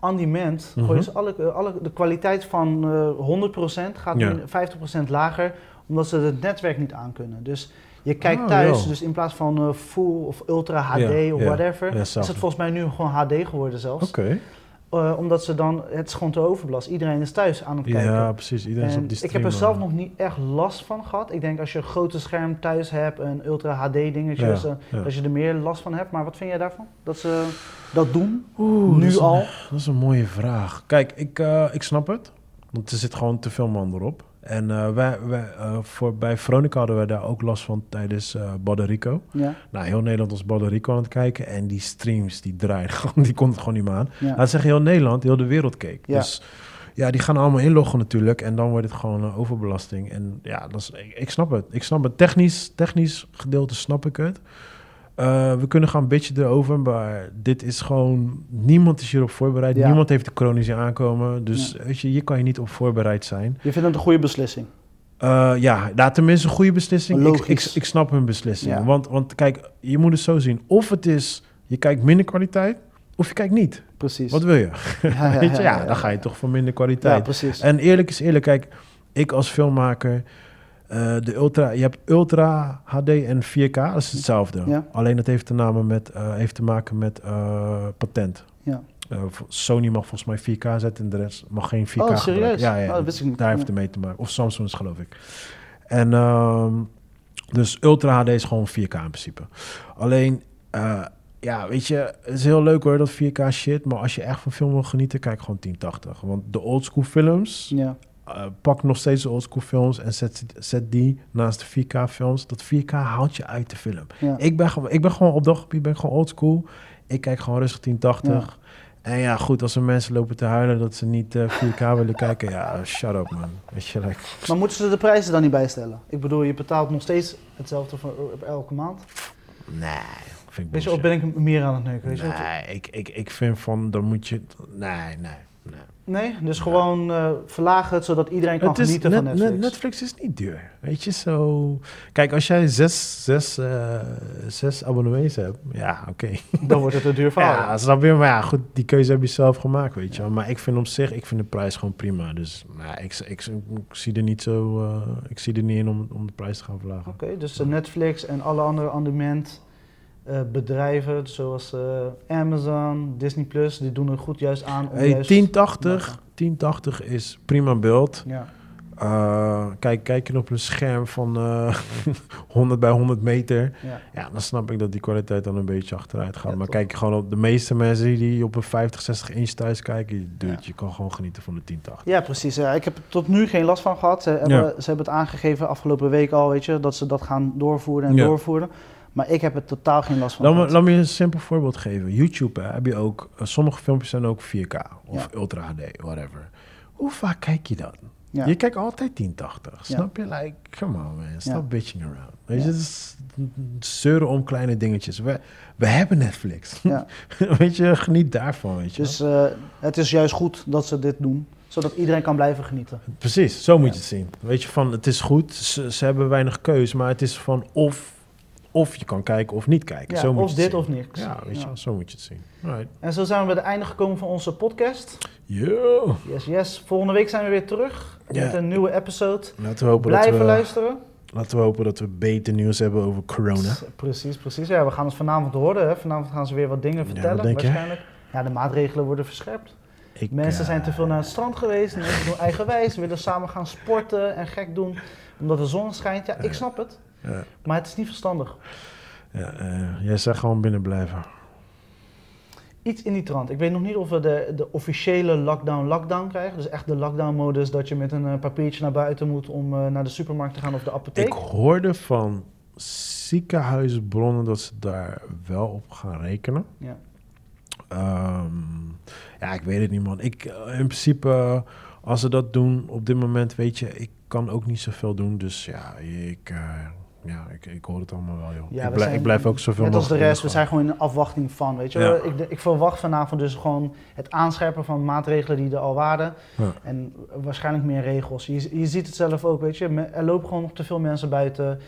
on demand Mhm. gooien ze alle, eh, alle, de kwaliteit van eh 100% gaat Ja. nu 50% lager, omdat ze het netwerk niet aankunnen. Dus je kijkt Oh, thuis, dus in plaats van eh, full of ultra HD Ja, of whatever, Ja, is het volgens mij nu gewoon HD geworden zelfs. Oké. Eh, omdat ze dan, het is gewoon te overbelast. Iedereen is thuis aan het kijken. Ja, precies. Iedereen is op die ik heb er zelf eh. nog niet echt last van gehad. Ik denk als je een grote scherm thuis hebt, een ultra HD dingetje, Ja, ja. dat je er meer last van hebt. Maar wat vind jij daarvan? Dat ze dat doen? Oeh, nu dat is een- al? dat is een mooie vraag. Kijk, ik, eh, ik snap het. Want er zit gewoon te veel man erop. En eh, wij, wij, eh, voor, bij Veronica hadden we daar ook last van tijdens eh Puerto Rico. Ja. Nou, heel Nederland was Puerto Rico aan het kijken. En die streams, die draaien gewoon, die komt gewoon niet meer aan. ja. Laat zeggen, heel Nederland, heel de wereld keek. Ja. Dus ja, die gaan allemaal inloggen natuurlijk. En dan wordt het gewoon eh, overbelasting. En ja, dat is, ik, ik snap het. Ik snap het. Technisch, technisch gedeelte snap ik het. Eh, we kunnen gaan bitchen erover, maar dit is gewoon... Niemand is hierop voorbereid. Ja. Niemand heeft de zien aankomen. Dus weet je, hier kan je niet op voorbereid zijn. Je vindt het een goede beslissing. Eh, ja, nou, tenminste een goede beslissing. Ik, ik, snap hun beslissing. Ja. Want, want kijk, je moet het zo zien. Of het is, je kijkt minder kwaliteit, of je kijkt niet. Precies. Wat wil je? Ja, ja, Weet je, ja, ja, ja, dan ga je toch voor minder Ja, kwaliteit. precies. En eerlijk is eerlijk, kijk, ik als filmmaker, eh, de ultra, je hebt Ultra HD en 4K, dat is hetzelfde. Ja. Alleen dat heeft te, namen met, eh, heeft te maken met eh, patent. Ja. Sony mag volgens mij 4K zetten en de rest mag geen 4K Oh, serieus? gebruiken. Ja, ja, Oh, dat daar heeft het mee te maken. Of Samsung is geloof ik. En ehm, dus Ultra HD is gewoon 4K in principe. Alleen, ja, weet je, het is heel leuk hoor, dat 4K shit. Maar als je echt van film wil genieten, kijk gewoon 1080. Want de oldschool films, Ja. Eh, pak nog steeds de oldschool films en zet, zet die naast de 4K films. Dat 4K haalt je uit de film. Ja. Ik, ben, gewoon- ik ben gewoon op dat gebied ben ik gewoon oldschool. Ik kijk gewoon rustig 1080. En ja, goed, als er mensen lopen te huilen dat ze niet eh, 4K willen kijken, ja, shut up man. Weet je, like, Maar moeten ze de prijzen dan niet bijstellen? Ik bedoel, je betaalt nog steeds hetzelfde voor op elke maand. nee, vind ik Weet je, of ben ik meer aan het neuken? Nee, ik, ik, ik vind van, dan moet je, nee, nee, nee. Nee, dus gewoon eh, verlagen het zodat iedereen kan Het genieten net, van Netflix. net- Netflix is niet duur. Weet je, zo... Kijk, als jij zes, zes, eh, zes abonnees hebt, ja, oké. Dan wordt het een duur verhaal. Ja, snap je? Maar ja, goed, die keuze heb je zelf gemaakt, weet je. Maar ik vind op zich, ik vind de prijs gewoon prima. Dus nou, ik, ik, ik, zie er niet zo... eh, ik zie er niet in om, om de prijs te gaan verlagen. Oké, dus eh, Netflix en alle andere on-demand eh, bedrijven, zoals eh, Amazon, Disney Plus, die doen er goed juist aan. Om Hey, juist 1080, 1080 is prima beeld. Ja, Eh, kijk, kijk je op een scherm van eh 100 bij 100 meter, ja. ja, dan snap ik dat die kwaliteit dan een beetje achteruit gaat. Ja, maar kijk je gewoon op de meeste mensen die op een 50, 60 inch thuis kijken, Ja. je kan gewoon genieten van de 1080. ja precies. Ja, ik heb er tot nu geen last van gehad. Ze hebben, ze hebben het aangegeven afgelopen week al, weet je, dat ze dat gaan doorvoeren en doorvoeren. Maar ik heb er totaal geen last van Laat me, gehad. laat me je een simpel voorbeeld geven. YouTube hè, heb je ook, eh, sommige filmpjes zijn ook 4K of Ja. Ultra HD, whatever. Hoe vaak kijk je dat? Ja. Je kijkt altijd 1080, Ja. snap je? Like, come on man, stop bitching around. Weet je, is zeuren om kleine dingetjes. We, we hebben Netflix. Weet je, geniet daarvan, weet je. Dus eh, het is juist goed dat ze dit doen, zodat iedereen kan blijven genieten. Precies, zo moet Ja. je het zien. Weet je, van het is goed, ze, ze hebben weinig keus, maar het is van of, of je kan kijken of niet kijken. Ja, zo moet of je dit zien. of niks. Ja, weet je, Ja. zo moet je het zien. Right. En zo zijn we bij het einde gekomen van onze podcast. Yes, yes. Volgende week zijn we weer terug met een nieuwe episode. Laten we, hopen dat Blijven we, luisteren. laten we hopen dat we beter nieuws hebben over corona. Precies, precies. Ja, we gaan het vanavond horen. Hè. Vanavond gaan ze weer wat dingen vertellen, wat denk je? waarschijnlijk. Ja, de maatregelen worden verscherpt. Ik, Mensen eh, zijn te veel naar het strand geweest. Mensen doen eigenwijs, willen samen gaan sporten en gek doen. Omdat de zon schijnt. Ja, ik snap het. Ja, Maar het is niet verstandig. ja, eh, jij zegt gewoon binnen blijven. Iets in die trant. Ik weet nog niet of we de, de officiële lockdown-lockdown krijgen. Dus echt de lockdown-modus dat je met een eh, papiertje naar buiten moet om eh, naar de supermarkt te gaan of de apotheek. Ik hoorde van ziekenhuisbronnen dat ze daar wel op gaan rekenen. Ja. Ehm, ja, ik weet het niet, man. Ik, in principe, als ze dat doen op dit moment, weet je, ik kan ook niet zoveel doen. Dus ja, ik, ja, ik, ik hoor het allemaal wel, joh. Ja, ik, we blij- zijn- ik blijf ook zoveel Net als de mogelijk rest, we zijn gewoon in afwachting van, weet je. Ja. Ik, ik verwacht vanavond dus gewoon het aanscherpen van maatregelen die er al waren. Ja. En waarschijnlijk meer regels. Je, je ziet het zelf ook, weet je. Er lopen gewoon nog te veel mensen buiten.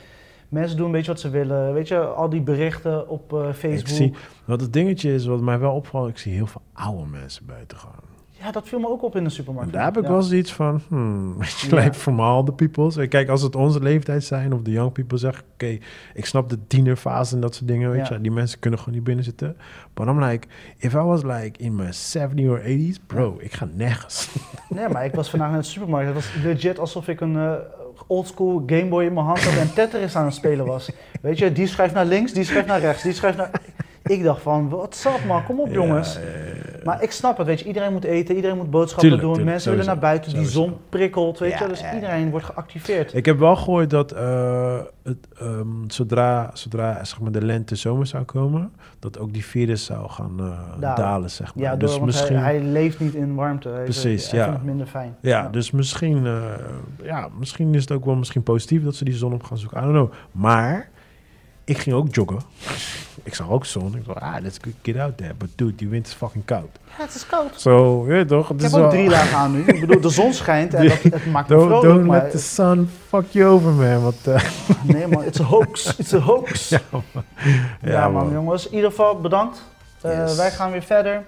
Mensen doen een beetje wat ze willen. Weet je, al die berichten op eh, Ik Facebook. zie, wat het dingetje is, wat mij wel opvalt, ik zie heel veel oude mensen buiten gaan. Ja, dat viel me ook op in de supermarkt. En daar heb ik Ja. wel zoiets van, hmm, weet je, Ja. like from all the peoples. En Kijk, als het onze leeftijd zijn of de young people zeggen, oké, ik snap de tienerfase en dat soort dingen, weet Ja. je. Die mensen kunnen gewoon niet binnen zitten. But I'm like, if I was like in my 70 or 80s, bro, ik ga nergens. Nee, maar ik was vandaag naar de supermarkt. Het was legit alsof ik een eh oldschool Gameboy in mijn hand had en Tetris aan het spelen was. Weet je, die schrijft naar links, die schrijft naar rechts, die schrijft naar... Ik dacht van, wat up man, kom op jongens. Eh, Maar ik snap het, weet je, iedereen moet eten, iedereen moet boodschappen Tuurlijk, doen, tuurlijk, mensen willen naar buiten, die zon prikkelt, weet Ja, je, dus ja, ja. iedereen wordt geactiveerd. Ik heb wel gehoord dat eh, het, ehm, zodra, zodra zeg maar, de lente zomer zou komen, dat ook die virus zou gaan eh, Dalen. dalen. zeg maar. Ja, door, dus want misschien, hij, hij leeft niet in warmte. Hij, Precies, hij ja. vindt het minder fijn. ja, dus misschien, eh, ja, misschien is het ook wel misschien positief dat ze die zon op gaan zoeken. I don't know. Maar ik ging ook joggen. Ik zag ook zon. Ik dacht, ah, let's get out there. But dude, die wind is fucking koud. Ja, het is koud. Zo, je weet toch? Het Ik is heb ook drie dagen aan nu. Ik bedoel, de zon schijnt en dat, het maakt me vrolijk. don't Maar let the sun fuck you over, man. Want, eh, nee man, it's a hoax. It's a hoax. Ja, ja, man, man. jongens. In ieder geval bedankt. Eh, Yes. Wij gaan weer verder.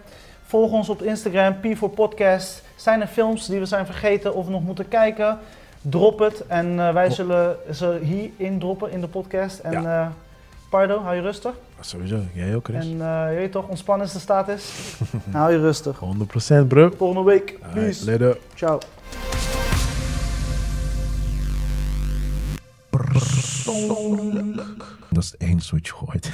Volg ons op Instagram, P4 Podcast. Zijn er films die we zijn vergeten of nog moeten kijken? Drop het en eh, wij zullen ze hierin droppen in de podcast. En eh, Pardo, hou je rustig. Sowieso, jij ook, Chris. En eh, je weet toch, ontspannen is de status. hou je rustig. 100% bro. Volgende week. Peace. later. Ciao. Dat is het enige wat je gooit.